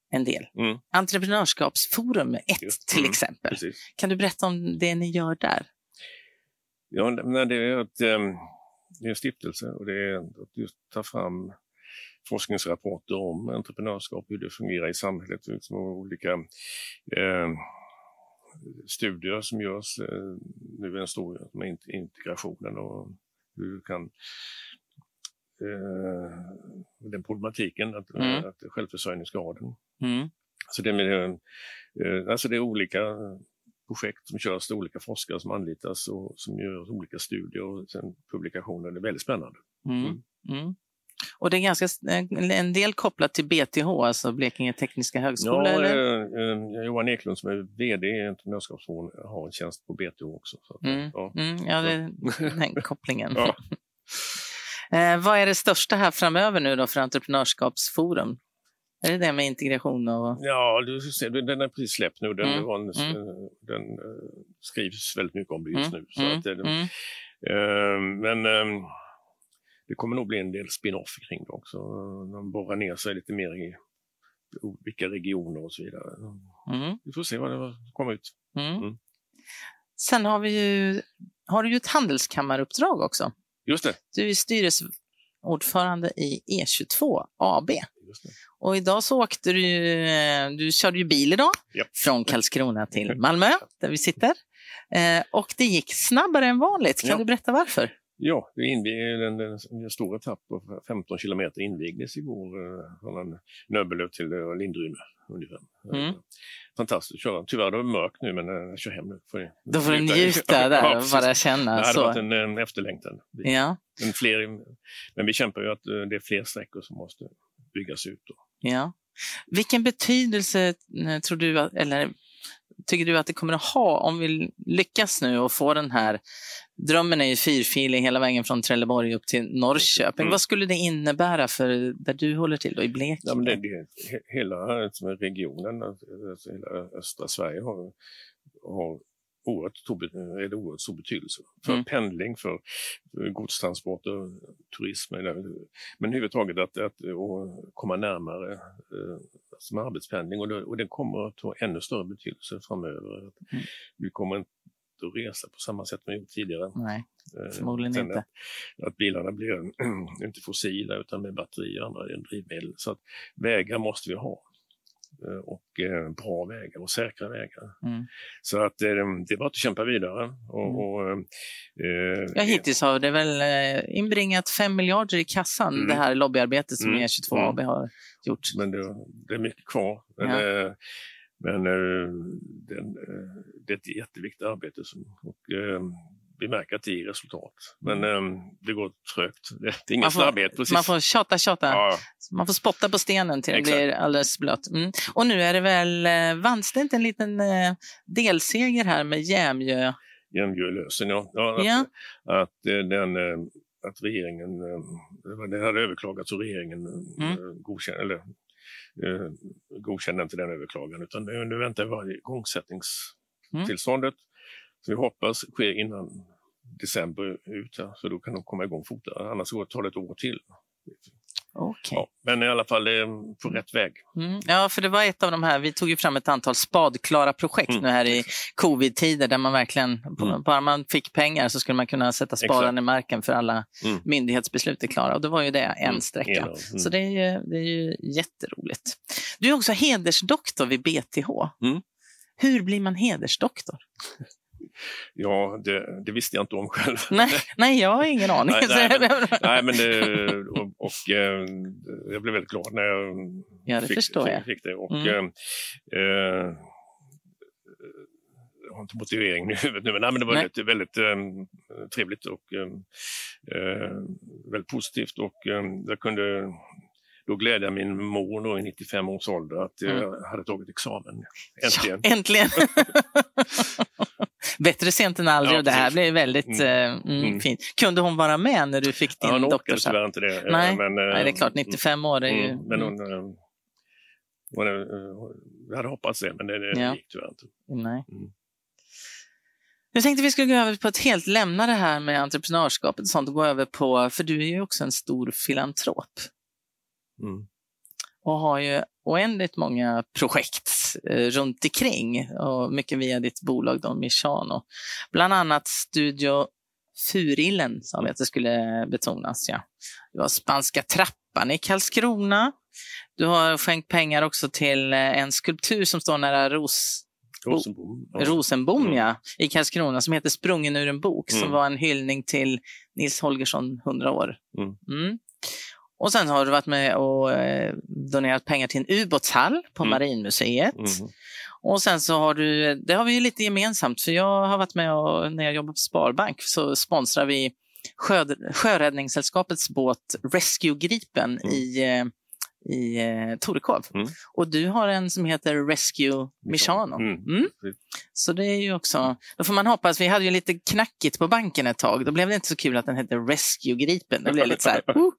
En del. Mm. Entreprenörskapsforum 1 Just, till mm, exempel. Precis. Kan du berätta om det ni gör där? Ja, det är, ett, eh, det är en stiftelse och det är att just ta fram forskningsrapporter om entreprenörskap, hur det fungerar i samhället, liksom olika eh, studier som görs. Eh, nu är en stor med int- integrationen och hur du kan eh, den problematiken, att, Mm. att självförsörjningsgraden. Mm. Så det, eh, alltså det är olika projekt som körs, är olika forskare som anlitas och som gör olika studier och sen publikationer. Det är väldigt spännande. Mm. Mm. Och det är ganska en del kopplat till BTH, alltså Blekinge Tekniska Högskola? Ja, eller? eh, eh, Johan Eklund som är VD i Entreprenörskapsforum har en tjänst på BTH också. Så att, Mm. ja. Mm, ja, det den kopplingen. Ja. Eh, vad är det största här framöver nu då för Entreprenörskapsforum? Är det det med integration och... Ja, du ser, den är precis släppt nu. Den, Mm, en, mm. eh, den eh, skrivs väldigt mycket om det just Mm, nu. Så mm, att, eh, men eh, det kommer nog bli en del spin-off kring det också. De borrar ner sig lite mer i vilka regioner och så vidare. mm, Vi får se vad det kommer ut. mm. Mm. Sen har vi ju, har du ju ett handelskammaruppdrag också. Just det. Du är styrelseordförande i E22 AB. Just det. Och idag så åkte du, eh, du körde ju bil idag Japp. från Karlskrona till Malmö där vi sitter. Eh, och det gick snabbare än vanligt. Kan Ja. du berätta varför? Ja, det invig, en, en, en stor etapp på 15 kilometer invigdes igår eh, från Nöbbelöv till eh, Lindryne. Ungefär. Mm. Fantastiskt att köra. Tyvärr är det mörkt nu men jag kör hem nu. Får Då får du njuta där och bara känna. Det hade så. varit en, en efterlängtan. Ja. En fler, men vi kämpar ju att det är fler sträckor som måste byggas ut. Då. Ja. Vilken betydelse tror du, eller tycker du att det kommer att ha om vi lyckas nu och få den här Drömmen är ju fyrfilig hela vägen från Trelleborg upp till Norrköping. Mm. Vad skulle det innebära för där du håller till då, i Blekinge? Ja, men det, det, hela regionen, alltså hela östra Sverige har, har oerhört är det oerhört stor betydelse för mm. pendling, för godstransporter, turism, men överhuvudtaget att, att, att komma närmare med arbetspendling och det, och det kommer att ha ännu större betydelse framöver. Mm. Vi kommer inte att resa på samma sätt som vi gjort tidigare. Nej, eh, förmodligen inte. Att, att, bilarna blir inte fossila utan med batterier och andra drivmedel. Så att vägar måste vi ha. Eh, och eh, bra vägar och säkra vägar. Mm. Så att eh, det är bara att kämpa vidare. Och, mm. och eh, ja, hittills har det väl inbringat 5 miljarder i kassan, mm. det här lobbyarbetet som mm. E22 AB mm. har gjort. Men det, det är mycket kvar. Men, ja. men det, det, är ett jätteviktigt arbete. Som, och, vi märker att det ger resultat. Men um, det går trögt. Det, är ingen snabbhet. Precis. Man får tjata, tjata. Ja. Man får spotta på stenen till det blir alldeles blött. Mm. Och nu är det väl, eh, vanns det inte en liten eh, delseger här med Jämjö? Jämjölösen, ja. ja, att, ja. Att, eh, den, att regeringen, det hade överklagats och regeringen mm. godkände, eller, godkände inte den överklagan utan nu väntar igångsättningstillståndet. Mm. Så vi hoppas ske innan december ut, så då kan de komma igång fortare. Annars tar det ett år till. Okay. Ja, men i alla fall eh, på rätt väg. Mm. Ja, för det var ett av de här, vi tog ju fram ett antal spadklara projekt mm. nu här i covid-tider där man verkligen, mm. bara man fick pengar så skulle man kunna sätta spaden i marken för alla mm. myndighetsbeslut är klara. Och det var ju det, en mm. sträcka. Mm. Så det är, ju, det är ju jätteroligt. Du är också hedersdoktor vid BTH. Hur blir man hedersdoktor? Ja, det, det, visste jag inte om själv. Nej, nej jag har ingen aning. nej, nej, men, nej, men det, och, och eh, jag blev väldigt glad när jag ja, det fick, förstår jag. fick det. Och, mm. eh, eh jag har inte motiveringen i huvudet nu, men, nej, men det var nej. väldigt, väldigt um, trevligt och um, uh, väldigt positivt. Och um, jag kunde då glädja min mor då i 95 års ålder att jag mm. hade tagit examen. Äntligen! Ja, äntligen! Bättre sent än aldrig ja, och det här blev väldigt mm. Eh, mm, mm. fint. Kunde hon vara med när du fick din ja, hon doktor? tyvärr inte det. Nej, men, Nej, det är klart, 95 mm. år är ju... Mm, men hon, hon, hon, hade hoppats det, men det, det ja. gick tyvärr inte. Nej. Jag tänkte vi skulle gå över på att helt lämna det här med entreprenörskapet och sånt och gå över på, för du är ju också en stor filantrop. Mm. Och har ju oändligt många projekt eh, runt omkring och mycket via ditt bolag då, Michano. Bland annat Studio Furillen sa vi att det skulle betonas. Ja. Du har Spanska trappan i Karlskrona. Du har skänkt pengar också till eh, en skulptur som står nära Ros Rosenbom, ja. Rosenbom mm. ja, i Karlskrona som heter Sprungen ur en bok mm. som var en hyllning till Nils Holgersson 100 år. Mm. mm. Och sen har du varit med och eh, donerat pengar till en ubåtshall på mm. Marinmuseet. Mm. Och sen så har du, det har vi ju lite gemensamt, för jag har varit med och när jag jobbar på Sparbank så sponsrar vi sjö, Sjöräddningssällskapets båt Rescue Gripen mm. i eh, i eh, Torekov. Mm. Och du har en som heter Rescue Michano. Så det är ju också, då får man hoppas, vi hade ju lite knackigt på banken ett tag, då blev det inte så kul att den hette Rescue Gripen. Det blev lite så här, uh.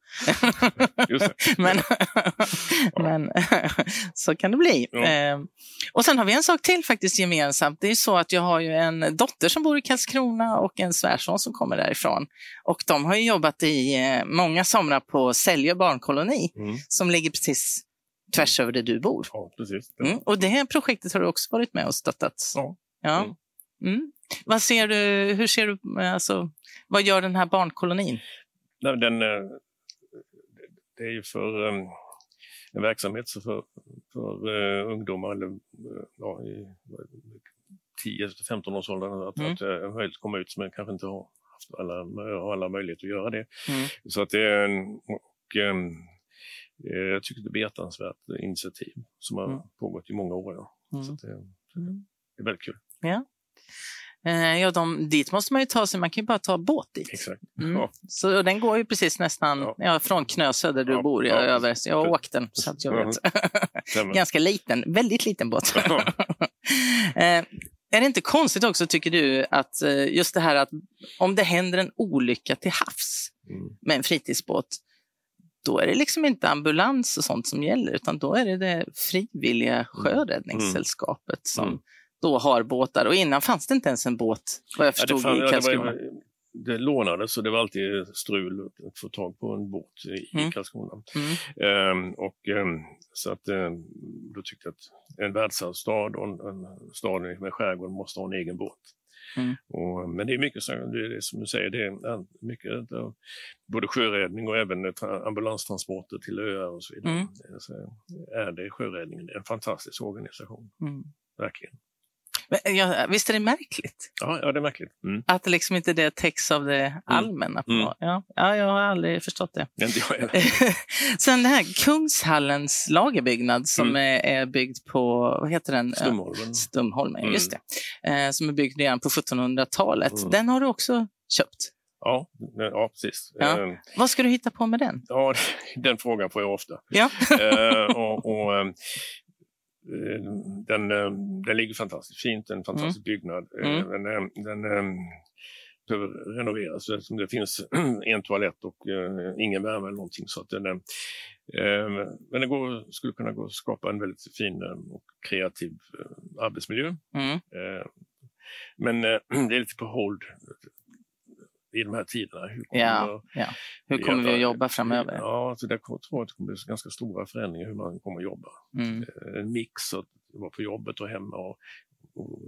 men, men så kan det bli. Ja. Eh, och sen har vi en sak till faktiskt gemensamt. Det är så att jag har ju en dotter som bor i Karlskrona och en svärson som kommer därifrån. Och de har jobbat i eh, många somrar på Säljö barnkoloni mm. som ligger precis tvärs över där du bor. Ja, precis. Mm. Och det här projektet har du också varit med och stöttat. Ja. ja. Mm. mm. Vad ser du, hur ser du, alltså, vad gör den här barnkolonin? Nej, den, eh, det är ju för um, en verksamhet för, för uh, ungdomar eller, ja, i 10-15 års ålder att, mm. att möjligt komma ut som kanske inte har haft alla, har alla möjligheter att göra det. Mm. Så att det är en, och, ehm, eh, jag tycker det är ett behjärtansvärt initiativ som har Mm. pågått i många år. Ja. Så Mm. att det, det är väldigt kul. Eh, ja, de, dit måste man ju ta sig, man kan ju bara ta båt dit. Exakt. Mm. Ja. Så den går ju precis nästan Ja. ja. från Knösö där du Ja, bor, jag, ja, över. Så jag har åkt den, så att jag Ja. vet. Ganska liten, väldigt liten båt. Ja. eh, är det inte konstigt också, tycker du, att eh, just det här att om det händer en olycka till havs Mm. med en fritidsbåt, då är det liksom inte ambulans och sånt som gäller, utan då är det det frivilliga sjöräddningssällskapet som Mm. då har båtar. Och innan fanns det inte ens en båt, vad jag Ja, förstod, det, fan, i ja, det, Karlskrona. var, ju- det lånades så det var alltid strul att få tag på en båt i, Mm. Karlskrona. Mm. Ehm, och, ehm, så att, ehm, då tyckte jag att en världsarvsstad och en, en stad med skärgården måste ha en egen båt. Mm. Och, men det är mycket så, det är som du säger, det är mycket av både sjöräddning och även tra- ambulanstransporter till öar och så vidare. Mm. Så är det sjöräddningen, en fantastisk organisation, Mm. verkligen. Men, ja, visst är det märkligt? Ja, ja det är märkligt. Mm. Att liksom inte det täcks av det allmänna. På, Mm. ja, ja, jag har aldrig förstått det. Inte jag. Sen det här Kungshallens lagerbyggnad som Mm. är, är byggd på, vad heter den? Stumholmen. Stumholmen, Mm. just det. Eh, som är byggd redan på 1700-talet. Mm. Den har du också köpt. Ja, ja precis. Ja. Ehm, Vad ska du hitta på med den? Ja, den frågan får jag ofta. Ja. Eh, och, och, eh, den, eh, den ligger fantastiskt fint, en fantastisk byggnad. Eh, Mm. Den, eh, den eh, behöver renoveras eftersom det finns en toalett och eh, ingen värme eller någonting. Så att den, eh, eh, men det går, skulle kunna gå att skapa en väldigt fin eh, och kreativ eh, arbetsmiljö. Mm. Eh, Men eh, det är lite på hold i de här tiderna. Hur kommer Ja, ja. Hur kommer vi att jobba framöver? Ja, så där tror jag att det kommer bli ganska stora förändringar hur man kommer att jobba. Mm. Eh, En mix att vara på jobbet och hemma och, och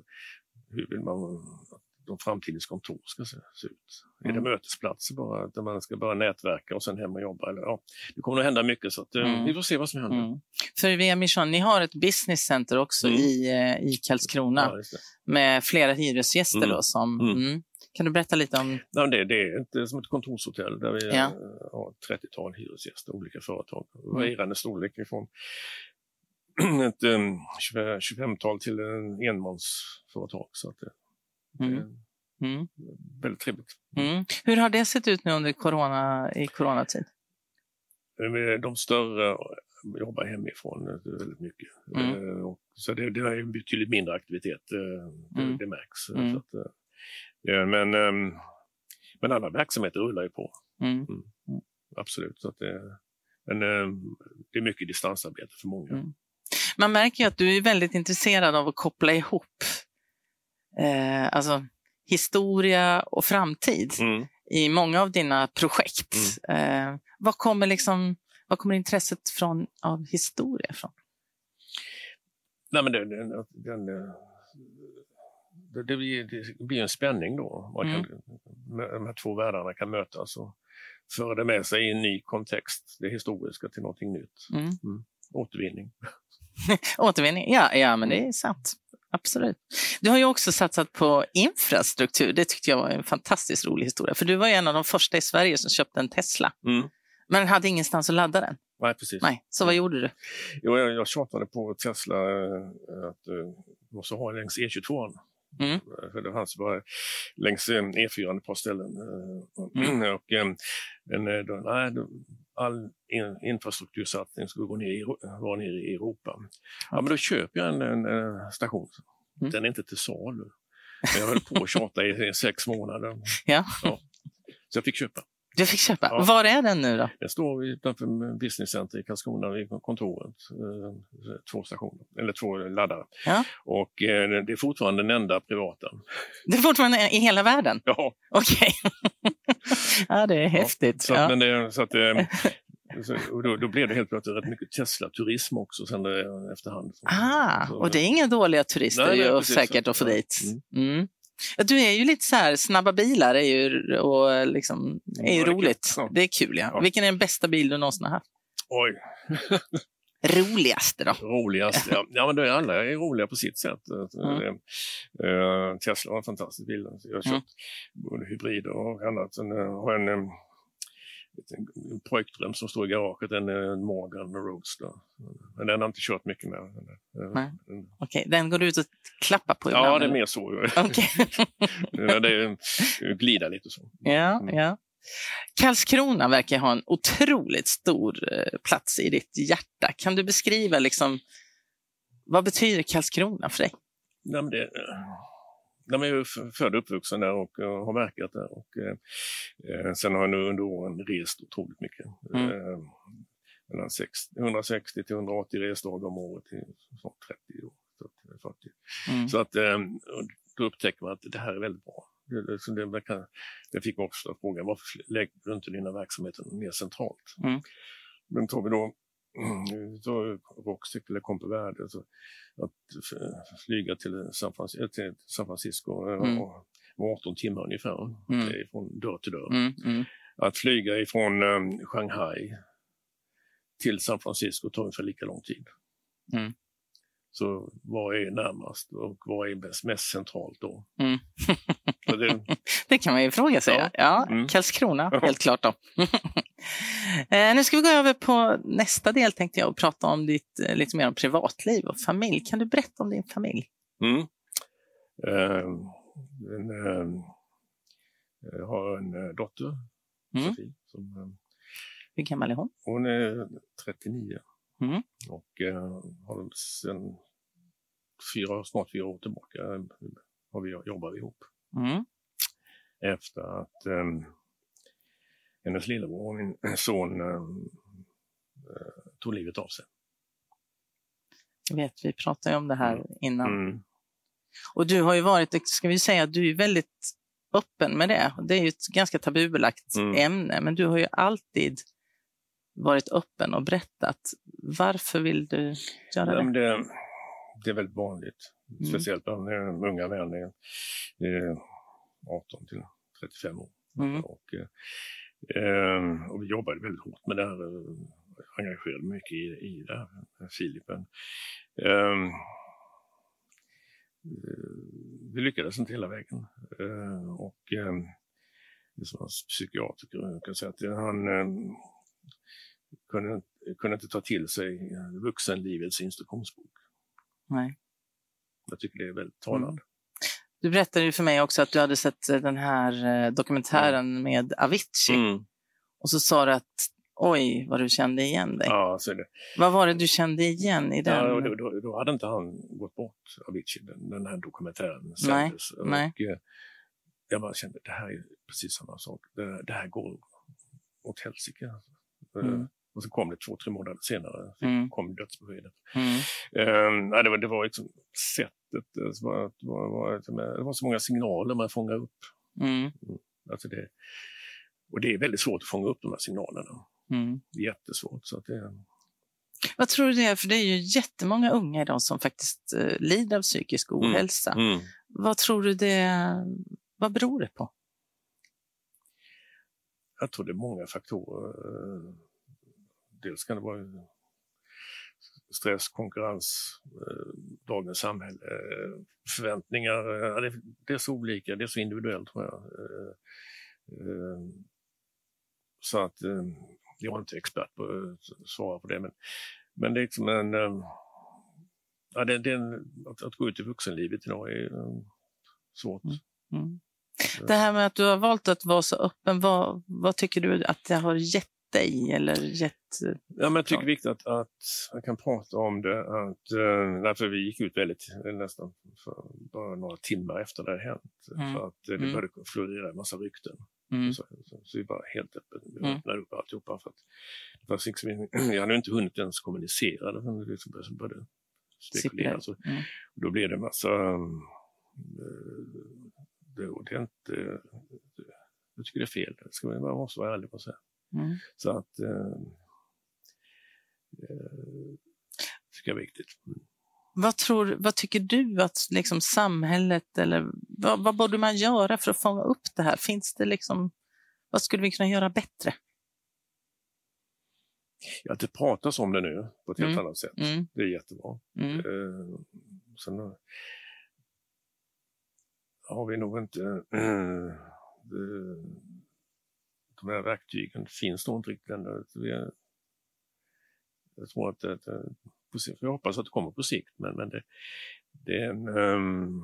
hur vill man att de framtidens kontor ska se, se ut. Är det Mm. mötesplatser bara, där man ska börja nätverka och sen hem och jobba? Eller, ja, det kommer att hända mycket så att, eh, Mm. vi får se vad som händer. Mm. För via Mission, ni har ett business center också Mm. i, eh, i Karlskrona Ja, med flera hyresgäster. Mm. Då, som, Mm. mm. Kan du berätta lite om... Nej, det, det är inte som ett kontorshotell där vi Ja. eh, har ett 30-tal hyresgäster, olika företag. Mm. Varierande storlek ifrån ett um, 25-tal till en enmansföretag. Så att det, det Mm. är Mm. väldigt trevligt. Mm. Hur har det sett ut nu under corona, i coronatid? Eh, De större jobbar hemifrån eh, väldigt mycket. Mm. Eh, så det, det är betydligt mindre aktivitet, eh, det, Mm. det märks. Mm. Så att, eh, ja, men, ehm, men alla verksamheter rullar ju på. Mm. Absolut. Så det, men eh, det är mycket distansarbete för många. Mm. Man märker ju att du är väldigt intresserad av att koppla ihop eh, alltså, historia och framtid Mm. i många av dina projekt. Eh, vad kommer liksom, vad kommer intresset från, av historia från? Nej, men den, den, eh, det, blir, det blir en spänning då. Man kan, De här två världarna kan mötas och föra det med sig i en ny kontext, det historiska, till någonting nytt. Mm. Återvinning. Återvinning, ja, ja men det är sant. Absolut. Du har ju också satsat på infrastruktur. Det tyckte jag var en fantastiskt rolig historia. För du var en av de första i Sverige som köpte en Tesla. Mm. Men hade ingenstans att ladda den. Nej, precis. Nej, så vad gjorde du? Jo, jag, jag tjatade på Tesla eh, att uh, måste ha längs E22. Mm. För det fanns bara längs eh, E4 ett par ställen. eh, Mm. och, eh, men eh, då, nej, all in, infrastruktursatsning skulle gå ner vara nere i Europa. Ja, men då köper jag en, en, eh, station. Mm. Den är inte till salu. Men jag höll på att tjata i, i sex månader. Ja. Så jag fick köpa. Du fick köpa. Ja. Var är den nu då? Den står utanför Business Center i Karlskrona vid kontoret. Eh, Två stationer, eller två laddare. Ja. Och eh, det är fortfarande den enda privata. Det är fortfarande i hela världen? Ja, Okej. ja, det är häftigt. så, att- Ja. men det, så att, eh, och då, då blev det helt plötsligt rätt mycket Tesla-turism också sen eh, efterhand. Ah, Så- och det är inga dåliga turister Nej, nej, precis. säkert att få Ja. dit. Mm. Ja, Du är ju lite så här, snabba bilar är ju, och liksom, är ju Ja, det roligt. Ja. Det är kul. Ja. Vilken är den bästa bil du någonsin har haft? Oj. Roligaste då? Roligaste, ja. ja men det är alla är roliga på sitt sätt. Mm. Tesla var en fantastisk bil. Jag har köpt mm. både hybrider och annat. Sen uh, har en, en, pojkdröm som står i garaget, en, en Morgan Roadster. Men den har jag inte kört mycket med. Okej, okay. den går du ut och klappar på ibland? Ja, det är mer så. Okay. det är glida lite så. Ja, mm. ja. Karlskrona verkar ha en otroligt stor eh, plats i ditt hjärta. Kan du beskriva liksom, vad betyder Karlskrona för dig? Nej, det, jag är född och uppvuxen där och uh, har verkat där. Och, uh, sen har jag nu under åren rest otroligt mycket. Mm. Uh, mellan 60, 160 till 180 resdagar om året i snart 30 år. 40. Mm. Så att då upptäcker man att det här är väldigt bra. Det, det, kan, det fick också frågan, varför lägger du inte dina verksamheter mer centralt? Mm. Men tar vi då så Rockstick eller Compoverde, alltså att flyga till San Francisco, eh, till San Francisco eh, mm. 18 timmar ungefär, mm. från dörr till dörr. Mm. Mm. Att flyga ifrån um, Shanghai till San Francisco tar ungefär lika lång tid. Mm. Så vad är närmast och vad är mest, mest centralt då? Det... det... kan man ju fråga sig. Ja, ja mm. Karlskrona, helt klart då. eh, nu ska vi gå över på nästa del tänkte jag och prata om ditt eh, lite mer om privatliv och familj. Kan du berätta om din familj? Mm. Eh, en, eh, jag har en eh, dotter, mm. Sofie. Som, Hur gammal är hon? Hon är 39. Mm. Och har sen fyra, snart fyra år tillbaka har vi jobbat ihop. Mm. Efter att eh, hennes lillebror, min son, eh, tog livet av sig. Jag vet, vi pratade om det här mm. innan. Mm. Och du har ju varit, ska vi säga, du är väldigt öppen med det. Det är ju ett ganska tabubelagt mm. ämne, men du har ju alltid varit öppen och berättat. Varför vill du göra det? det? Det är väldigt vanligt, mm. speciellt bland unga män. Det är 18 till 35 år. Mm. Och, eh, och vi jobbade väldigt hårt med det här, eh, engagerade mycket i, i det här, Filipen. Eh, vi lyckades inte hela vägen. Eh, och eh, som psykiatriker kan säga att han eh, kunde, kunde inte ta till sig vuxenlivets instruktionsbok. Nej. Jag tycker det är väldigt talande. Mm. Du berättade ju för mig också att du hade sett eh, den här eh, dokumentären mm. med Avicii. Mm. Och så sa du att oj, vad du kände igen dig. Ja, så det. Vad var det du kände igen i den? Ja, då, då, då hade inte han gått bort, Avicii, den, den här dokumentären Nej. Och, Nej. Eh, jag bara kände, det här är precis samma sak. Det, det här går åt helsike. Mm. Och så kom det två, tre månader senare mm. kom dödsbeskedet. Mm. Um, det, var, det var liksom sättet, det var, det, var, det var så många signaler man fångar upp. Mm. mm. Alltså det, och det är väldigt svårt att fånga upp de här signalerna. Mm. Jättesvårt. Så att det, vad tror du det är? För det är ju jättemånga unga idag som faktiskt uh, lider av psykisk mm. ohälsa. Mm. Vad tror du det, vad beror det på? Jag tror det är många faktorer dels kan det vara stress, konkurrens, eh, dagens samhälle, eh, förväntningar. Eh, det, är så olika, det är så individuellt tror jag. Så att jag är inte expert på att svara på det, men, men det är liksom en... Ja, det, det en, att, att, gå ut i vuxenlivet idag är svårt. Mm. Mm. Det här med att du har valt att vara så öppen, vad, vad tycker du att det har gett dig eller gett... Ja, men jag tycker det är viktigt att, att jag kan prata om det. Att, uh, därför vi gick ut väldigt, nästan för bara några timmar efter det hade hänt. Mm. För att uh, det mm. började florera en massa rykten. Mm. Så, så, så, vi bara helt öppet vi mm. öppnade upp alltihopa. För att, det var liksom, jag hade inte hunnit ens kommunicera det. Det liksom började spekulera. Så, mm. då blev det en massa... Um, det, det inte, jag tycker det är fel. Det ska man måste vara ärlig på att säga. Mm. Så att eh, eh, tycker jag är viktigt. Mm. Vad, tror, vad tycker du att liksom samhället eller vad, vad borde man göra för att fånga upp det här? Finns det liksom, vad skulle vi kunna göra bättre? Ja, det pratas om det nu på ett helt Mm. annat sätt. Mm, Det är jättebra. mm, Eh, sen har vi nog inte... eh, det, de här verktygen finns nog inte riktigt ännu. Jag tror att sikt- jag hoppas att det kommer på sikt, men, men det, det är en... ehm,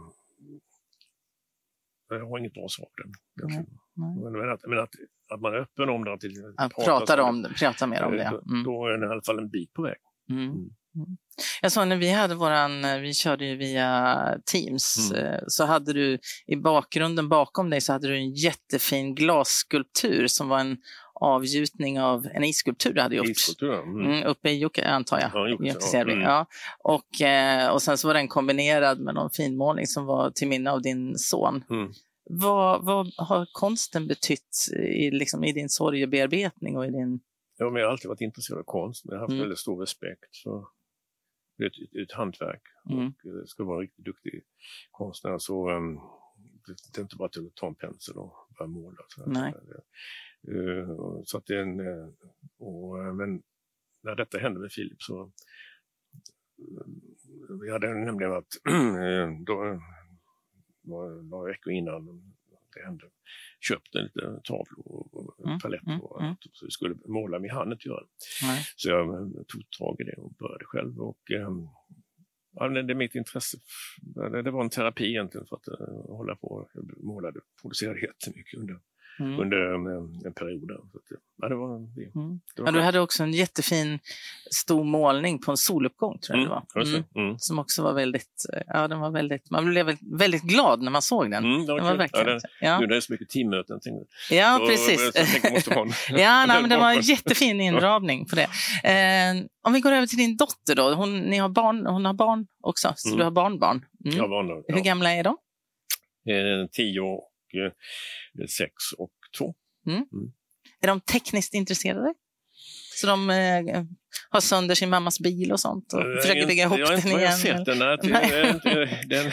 jag har inget bra svar på den. egentligen. nej. Men, att, men att, att man är öppen om det, att Att det, om det, prata mer om det. eh, Mm. då är det i alla fall en bit på väg. Mm. Mm. Jag sa när vi hade våran, eh, vi körde ju via Teams, Mm. eh, så hade du i bakgrunden bakom dig så hade du en jättefin glasskulptur som var en avgjutning av en isskulptur du hade gjort. Mm. Mm, uppe i Jocke, antar jag. Ja, Jukkasjärvi, ja. Mm. ja. Och, eh, och sen så var den kombinerad med någon finmålning som var till minne av din son. Mm. Vad, vad har konsten betytt i, liksom, i din sorgebearbetning och i din... Ja, men jag har alltid varit intresserad av konst, men jag har haft Mm. väldigt stor respekt för det är ett, ett, hantverk. Mm. Och eh, ska du vara en riktigt duktig konstnär så um, det, är inte bara att ta en pensel och börja måla. Så. Nej. Eh, så att det är en, och, men när detta hände med Filip så vi hade nämligen eh, då, några veckor innan det hände köpte lite tavlor och Mm, paletter mm, och mm. annat. Så vi skulle måla, men jag hann inte göra det. Så jag eh, tog tag i det och började själv. Och, ehm, ja, det det är mitt intresse. Det, det var en terapi egentligen för att eh, hålla på. Jag målade, producerade jättemycket under, Mm. under en, en period. Så att, ja, det var, det, Mm. det var Ja, du hade också en jättefin stor målning på en soluppgång, tror jag det var. Mm. Mm. Som också var väldigt, ja den var väldigt, man blev väldigt, glad när man såg den. Mm, det var Den var verkligen, ja, det, ja, nu, det är så mycket teammöten. ja Så- precis. Så en. Ja, nej, men det var en jättefin inramning på det. Eh, om vi går över till din dotter då. Hon, ni har barn, hon har barn också, så Mm. du har barnbarn. Mm. Jag nog, Hur ja. gamla är de? Eh, Tio och eh, sex och två. Är de tekniskt intresserade? Så de eh, har sönder sin mammas bil och sånt och Eh, försöker jag- bygga ihop jag den inte, igen? Jag har sett den. Nej, det- Nej. det är inte, den,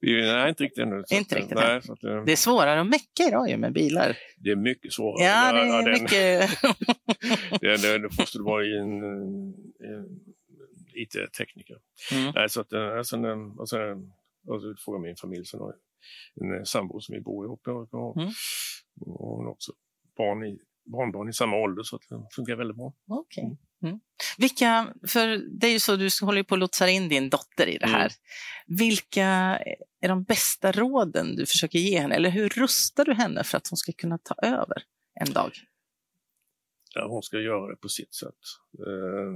nej, inte riktigt ännu. Inte riktigt nej, att, eh, Det är svårare att mecka idag ju med bilar. det är mycket svårare. Ja, det Ja, är den- mycket... Det, det, det måste du vara i en, en IT-tekniker. Mm. Nej, så att, eh, sen, eh, och så frågar min familj, sen har en eh, sambo som vi bor ihop med och, och, Mm. och hon har också barn i, barnbarn i samma ålder så att det funkar väldigt bra. Okej. Mm. Vilka, för det är ju så, du håller på att lotsa in din dotter i det här. Mm. Vilka är de bästa råden du försöker ge henne? Eller hur rustar du henne för att hon ska kunna ta över en dag? Ja, hon ska göra det på sitt sätt. Eh,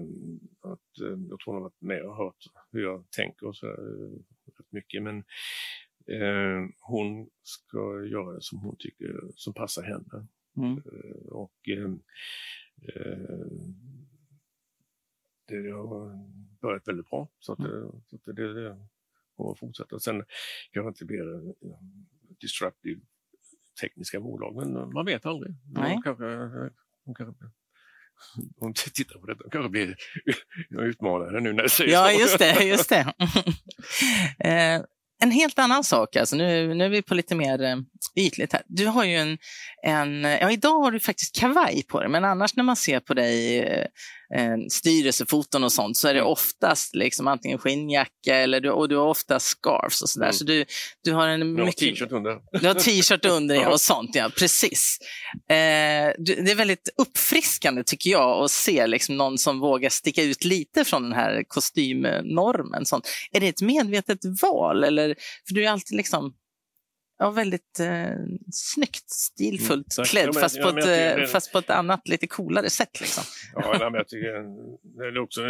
att, eh, jag tror hon har varit med och hört hur jag tänker och så, eh, rätt mycket. Men eh, hon ska göra det som hon tycker som passar henne. Mm. Eh, och eh, det har börjat väldigt bra. Så att, eh, så att det, det kommer att fortsätta. Sen kanske inte blir disruptive tekniska bolag, men man vet aldrig. Nej. De kanske, de kanske, om du tittar på detta, de kanske blir utmanade nu när jag säger Ja, så. just det. Just det. eh, en helt annan sak, alltså, nu, nu är vi på lite mer eh, ytligt här. Du har ju en, en, ja idag har du faktiskt kavaj på dig, men annars när man ser på dig eh, eh, styrelsefoton och sånt så är det Mm. oftast liksom antingen skinnjacka eller du, och du har ofta scarves och sådär. Mm. Så du, du har en mycket... t-shirt under. Du har t-shirt under ja, och sånt, ja. Precis. Eh, det är väldigt uppfriskande tycker jag att se liksom, någon som vågar sticka ut lite från den här kostymnormen. Sånt. Är det ett medvetet val? Eller, för du är alltid liksom ja, väldigt eh, snyggt, stilfullt Mm, klädd, Ja, men- fast, ja, på ett, eh, det- fast på ett annat, lite coolare sätt. Liksom. Ja, nej, men jag tycker det är också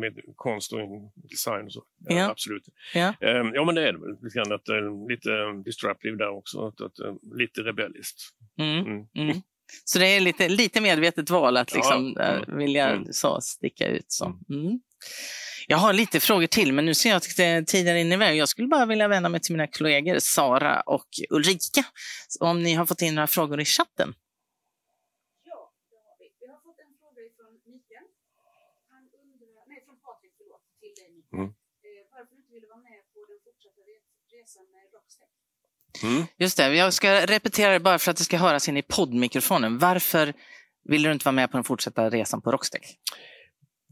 med konst och design och så. Ja, Ja. Absolut. Ja. Ehm, ja, men det är det. Lite, grann att, eh, lite eh, disruptive där också. Att, att, lite rebelliskt. Mm. Mm. Mm. Så det är lite, lite medvetet val att Ja, liksom, mm, eh, vilja mm. så, sticka ut. Så. Mm. Jag har lite frågor till, men nu ser jag att tiden rinner iväg. Jag skulle bara vilja vända mig till mina kollegor Sara och Ulrika. Om ni har fått in några frågor i chatten. Ja, det har vi. Vi har fått en fråga från Mikael. Han undrar, nej, från Patrik, förlåt, till dig Mikael. Mm. Eh, varför du inte ville vara med på den fortsatta re- resan med Rockstep? Mm. Just det, jag ska repetera det bara för att det ska höras in i poddmikrofonen. Varför Ville du inte vara med på den fortsatta resan på Rockstech?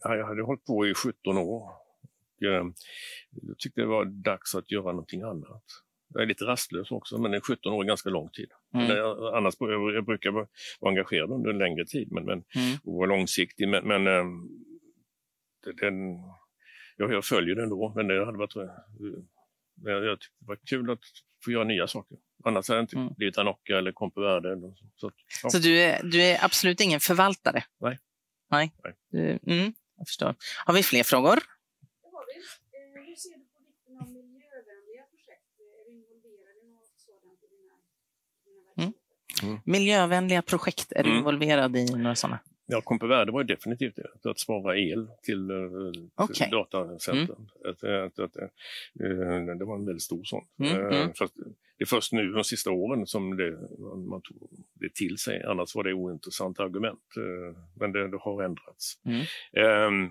Ja, jag hade hållit på i 17 år. Eh, jag tyckte det var dags att göra någonting annat. Jag är lite rastlös också, men 17 år är ganska lång tid. Mm. Men jag, annars, jag, jag brukar vara, engagerad under en längre tid men, men, Mm. och vara långsiktig. Men, men eh, den, jag, jag följer den då, men det hade varit... eh, Jag, jag tyckte det var kul att få göra nya saker. Annars hade det inte Mm. blivit Anocca eller Compeverde. eller så. Så, ja. Så du är, du är absolut ingen förvaltare? Nej. Nej. Nej. Du, mm, jag förstår. Har vi fler frågor? Det har vi. Eh, hur ser du på vikten av miljövänliga projekt? Är du involverad i något sådant i dina, dina Mm. verksamheter? Miljövänliga projekt, är du Mm. involverad i några sådana? Ja, Compeverde var ju definitivt det. Att spara el till, Okej. till datacentren. Att, att, att, eh, det var en väldigt stor sån. Mm, Eh, mm. Det är först nu de sista åren som det, man tog det till sig. Annars var det ointressant argument. eh, Men det, det har ändrats. Mm. Eh,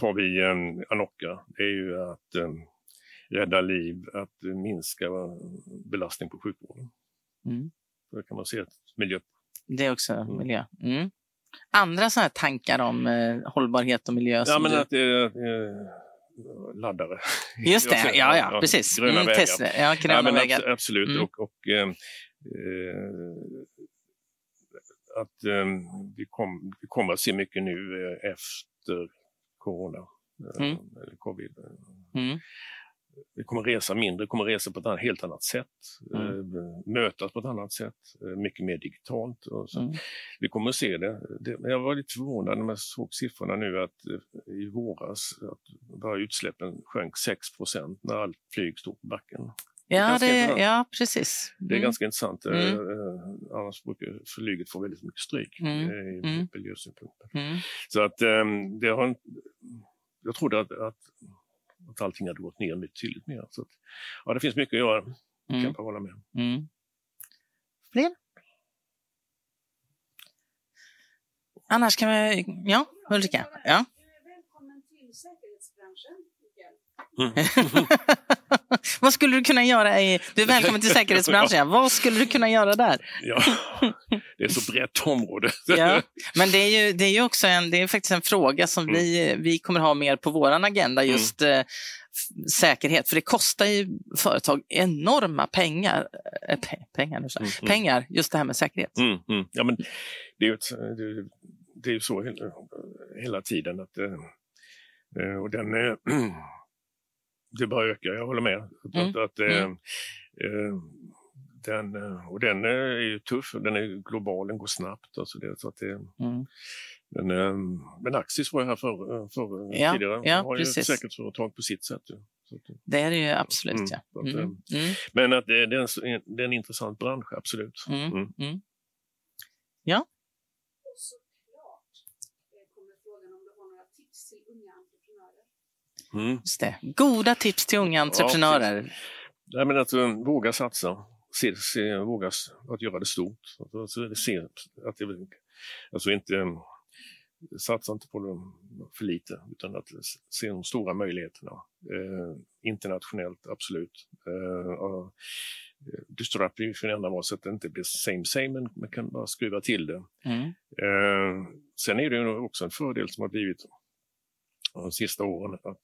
tar vi eh, Anocca, det är ju att eh, rädda liv, att minska belastning på sjukvården. Mm. Då kan man se ett miljö Det är också Mm. miljö. Mm. Andra sådana här tankar om eh, hållbarhet och miljö? Ja, men du... att eh, laddare. Just det, ja, ja, precis. Gröna Mm, vägar. Tesla. Ja, gröna ja, men vägar. abs- absolut. Mm. Och, och eh, eh, att eh, vi, kom, vi kommer att se mycket nu eh, efter corona. Mm. Eller covid. Mm. Vi kommer resa mindre, kommer resa på ett helt annat sätt. Mm. eh, mötas på ett annat sätt, eh, mycket mer digitalt. Och så. Mm. Vi kommer att se det. det. Jag var lite förvånad när jag såg siffrorna nu att eh, i våras att bara utsläppen sjönk 6% när allt flyg stod på backen. Ja, det, intressant. ja, precis. Det är Mm. ganska intressant. Mm. Annars brukar flyget få väldigt mycket stryk Mm. i Mm. miljösynpunkt. Mm. Så att eh, det har en, jag trodde att, att, att allting hade gått ner mycket tydligt mer. Så att, ja, det finns mycket att göra, kan Mm. jag bara hålla med. Mm. Fler? Annars kan vi... Ja, Ulrika? Ja. Du är välkommen till säkerhetsbranschen, Mikael. Vad skulle du kunna göra i... Du är välkommen till säkerhetsbranschen. ja. Vad skulle du kunna göra där? Ja, det är så brett område. Ja. Men det är ju, det är ju också en, det är faktiskt en fråga som Mm. vi, vi kommer ha mer på vår agenda, just eh, f- säkerhet. För det kostar ju företag enorma pengar, eh, pe- pengar, nu. Mm, mm. pengar just det här med säkerhet. Mm, mm. Ja, men det är ju, det, det är så hela, hela tiden. Att, eh, och den, det bara ökar, jag håller med. Att, Mm, att, att, eh, mm. eh, den, eh, och den eh, är ju tuff, den är global, den går snabbt. Alltså det, så att det, Mm. men, eh, men Axis var ju här förr, förr Ja, tidigare. ja, har ju ett precis. säkerhetsföretag på sitt sätt. att, Det är det ju absolut. Mm, Ja. att, Mm. Mm. men att det, det, är en, det är en intressant bransch, absolut. Mm. Mm. Eh, tips till unga entreprenörer. Det. Goda tips till unga entreprenörer. Nej, men att um, våga satsa, se, se, våga att göra det stort. Att, alltså, se, att det, alltså inte, um, satsa inte på det för lite, utan att se de stora möjligheterna. Eh, internationellt, absolut. Eh, och, eh, disrupt kan gärna vara så att det inte blir same same, men man kan bara skruva till det. Mm. Eh, sen är det också en fördel som har blivit de sista åren att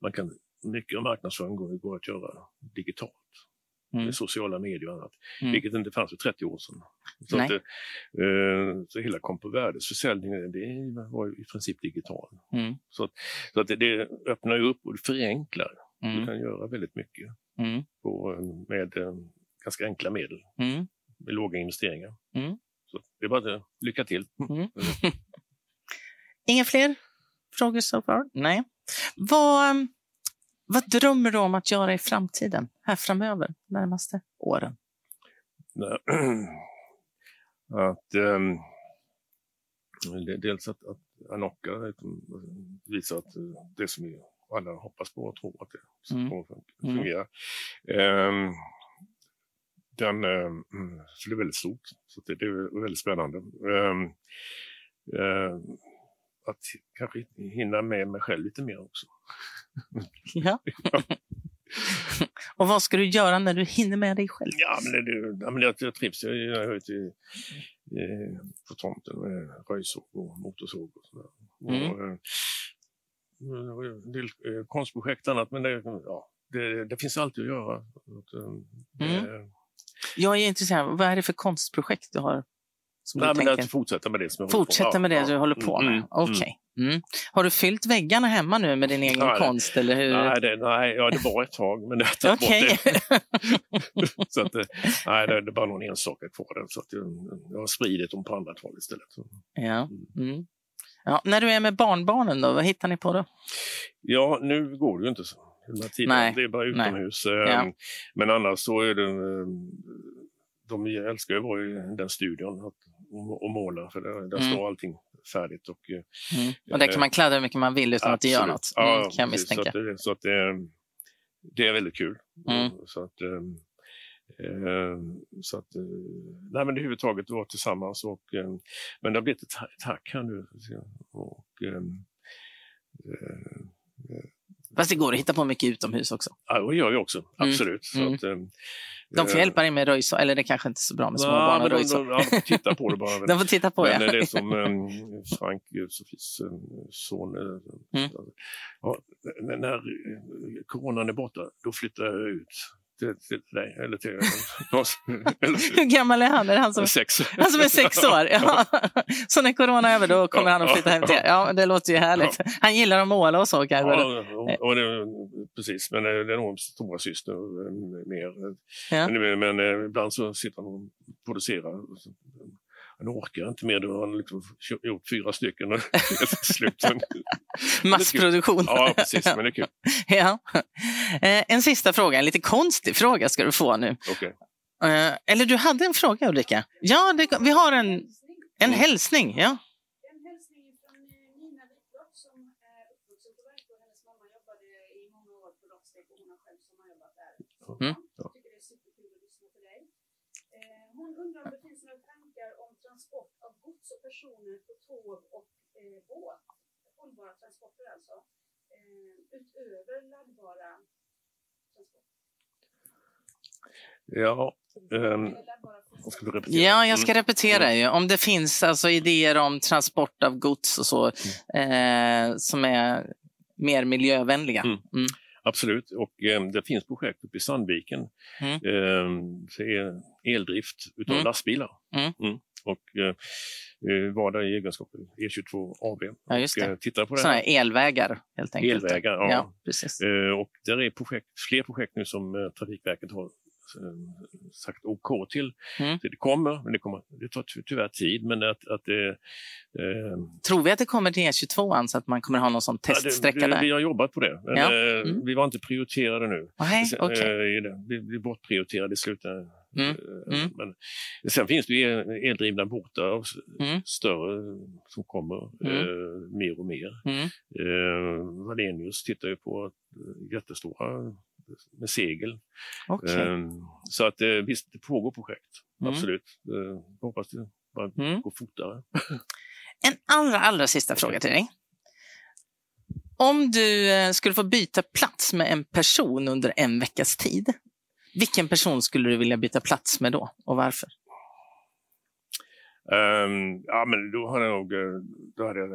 man kan, mycket av marknadsföring går, går att göra digitalt Mm. med sociala medier och annat, Mm. vilket inte fanns för 30 år sedan. Så, att, eh, så hela Compovärdes försäljning det var i princip digital. Mm. Så, att, så att det, det öppnar upp och förenklar. Du Mm. kan göra väldigt mycket Mm. på, eh, med eh, ganska enkla medel, Mm. med låga investeringar. Så det är bara att lycka till. Inga fler frågor so far? Nej. Vad, um, vad drömmer du om att göra i framtiden, här framöver, närmaste åren? Att, ehm, det- dels att, att Anocca visar att det som vi alla hoppas på och tror att det Mm. kommer att fun- Mm. fungera. Ehm, den, ehm, så det är väldigt stort, så det, det är väldigt spännande. Ehm, ehm, att kanske hinna med mig själv lite mer också. Ja. Och vad ska du göra när du hinner med dig själv? Ja, men, det, det, ja, men jag, jag trivs. Jag, jag, eh, på tomten med röjsåg och motorsåg. Och sådär. Mm. Och, eh, det del eh, konstprojekt och annat, men det, ja, det, det finns alltid att göra. Eh, Mm. det- Jag är intresserad. Vad är det för konstprojekt du har? Som Nej, du men tänker? att fortsätta med det som jag Fortsätta med det Ja, du håller på med? Mm, mm, Okej. Mm. Har du fyllt väggarna hemma nu med din egen Nej, konst? Eller hur? Nej, det, nej ja, det var ett tag, men det har tagit Okej. bort det. så att, eh, nej, det, är bara någon enstaka kvar. där, Så att jag, jag har spridit dem på andra håll istället. Ja. Mm. Ja, när du är med barnbarnen, då, vad hittar ni på då? Ja, nu går det ju inte så. Nej, Det är bara utomhus. eh, Ja. Men annars så är det... eh, De älskar ju att vara i den studion att, och, måla, för där, där Mm. står allting färdigt. Och, eh, Mm. Och där kan man kladda hur mycket man vill utan att det gör Absolut. något. Ja, Mm, ja, kan jag misstänka. Så att, det, så att det, det är väldigt kul. Mm. Så att, eh, eh, så att, eh, nej men överhuvudtaget vara tillsammans och eh, men det har blivit ett tack här nu. Och, eh, eh, Fast det går att hitta på mycket utomhus också. ja, det gör jag också, absolut. Så Mm. att, eh, De får eh, hjälpa dig med röjsåg, eller det kanske inte är så bra med små nej, barn men och de, röjsåg. de, de tittar på det bara. De får titta på, Men ja. det är som um, Frank, eh, Sofies eh, son, Mm. ja, när, coronan är borta, då flyttar jag ut till, dig. Eller till eller, Hur gammal är han? Är han som, sex. han som är sex år? Ja. Så när corona är över då kommer han att flytta hem till? Ja, det låter ju härligt. Han gillar att måla och så kanske? Ja, och, och det, precis, men eh, det är nog stora syster eh, mer. Ja. Men, men eh, ibland så sitter han och producerar. Han orkar inte mer, då har han liksom gjort fyra stycken och slut. Massproduktion. Ja, precis, men det är kul. Ja. Eh, En sista fråga, en lite konstig fråga ska du få nu. Okej. Eh, Eller du hade en fråga Ulrika? Ja, det, vi har en, en Mm. hälsning. Ja. En hälsning från eh. Mm. Jag tycker det är superkul att lyssna på dig. Eh, Hon undrar om det finns några tankar om transport av gods och personer på tåg och eh, båt. Hållbara transporter alltså. Eh, utöver laddbara transporter. Ja, ehm, ja, jag ska Mm. repetera ju. Om det finns alltså idéer om transport av gods och så eh, som är mer miljövänliga. Mm. Mm. Absolut, och ehm, det finns projekt uppe i Sandviken. Mm. Är eldrift utav Mm. lastbilar. Mm. Och eh, eh, var där i egenskap av E22 AB. Ja, just och, det. eh, tittade på det Sådana här. elvägar helt enkelt. Elvägar, ja. ja precis. Eh, och där är projekt, fler projekt nu som eh, Trafikverket har eh, sagt OK till. Mm. Det kommer, men det, kommer, det tar ty- tyvärr tid. Men att, att det, eh, Tror vi att det kommer till E22 så att man kommer ha någon sån ja, teststräcka det, där? vi har jobbat på det. Men, Ja. eh, Mm. Vi var inte prioriterade nu. Nej, Sen, okej. eh. Vi blir bortprioriterade i slutändan. Mm, Eh, mm. Men sen finns det ju el- eldrivna båtar Mm. större som kommer Mm. eh, mer och mer. Mm. Wallenius tittar ju på jättestora med segel. Okej. Eh, så att eh, visst, det pågår projekt. Mm. Absolut. Eh, hoppas det bara Mm. går fortare. En allra, allra sista fråga till dig. Om du eh, skulle få byta plats med en person under en veckas tid, vilken person skulle du vilja byta plats med då och varför? Ehm, ja, men då hade jag nog då hade jag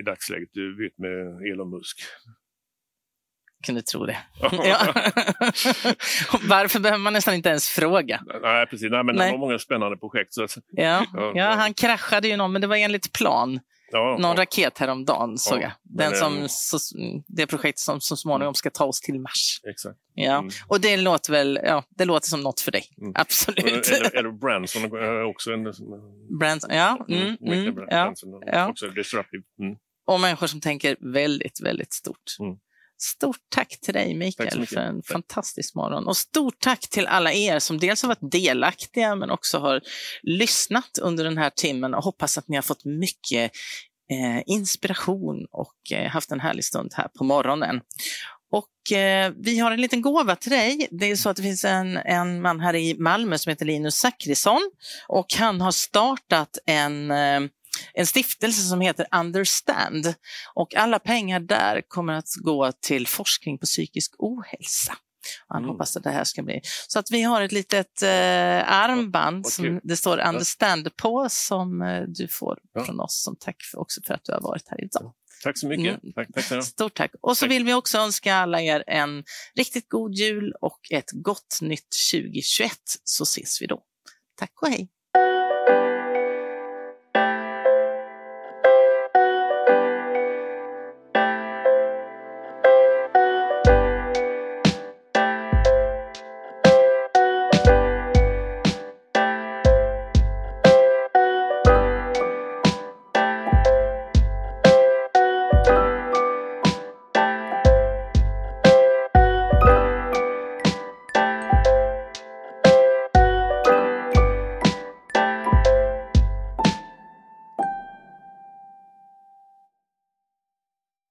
i dagsläget eh, bytt med Elon Musk. Kunde tro det. Varför behöver man nästan inte ens fråga? Nej, precis. Nej, men Nej. det var många spännande projekt. Så att, Ja, Ja, han kraschade ju någon, men det var enligt plan. ja, Någon ja, raket häromdagen såg Ja, jag. Den som, så, det projekt som så småningom ska ta oss till Mars. exakt. Ja. Mm. Och det låter väl, ja, det låter som något för dig. Mm. Absolut. Eller, Branson också en... Brands, ja, mm, Mm, mm, Branson, ja. Branson. Också disruptive. Mm. Och människor som tänker väldigt, väldigt stort. Stort tack till dig Mikael för en fantastisk morgon. Och stort tack till alla er som dels har varit delaktiga men också har lyssnat under den här timmen och hoppas att ni har fått mycket eh, inspiration och eh, haft en härlig stund här på morgonen. Och eh, vi har en liten gåva till dig. Det är så att det finns en, en man här i Malmö som heter Linus Zachrisson och han har startat en eh, en stiftelse som heter Understand och alla pengar där kommer att gå till forskning på psykisk ohälsa. Han Mm. hoppas att det här ska bli. Så att vi har ett litet eh, armband vad som det står understand på som eh, du får Ja. från oss som tack för, också för att du har varit här idag. Tack så mycket. Mm. Tack, tack. Stort tack. Och så Tack. vill vi också önska alla er en riktigt god jul och ett gott nytt 2021 så ses vi då. Tack och hej.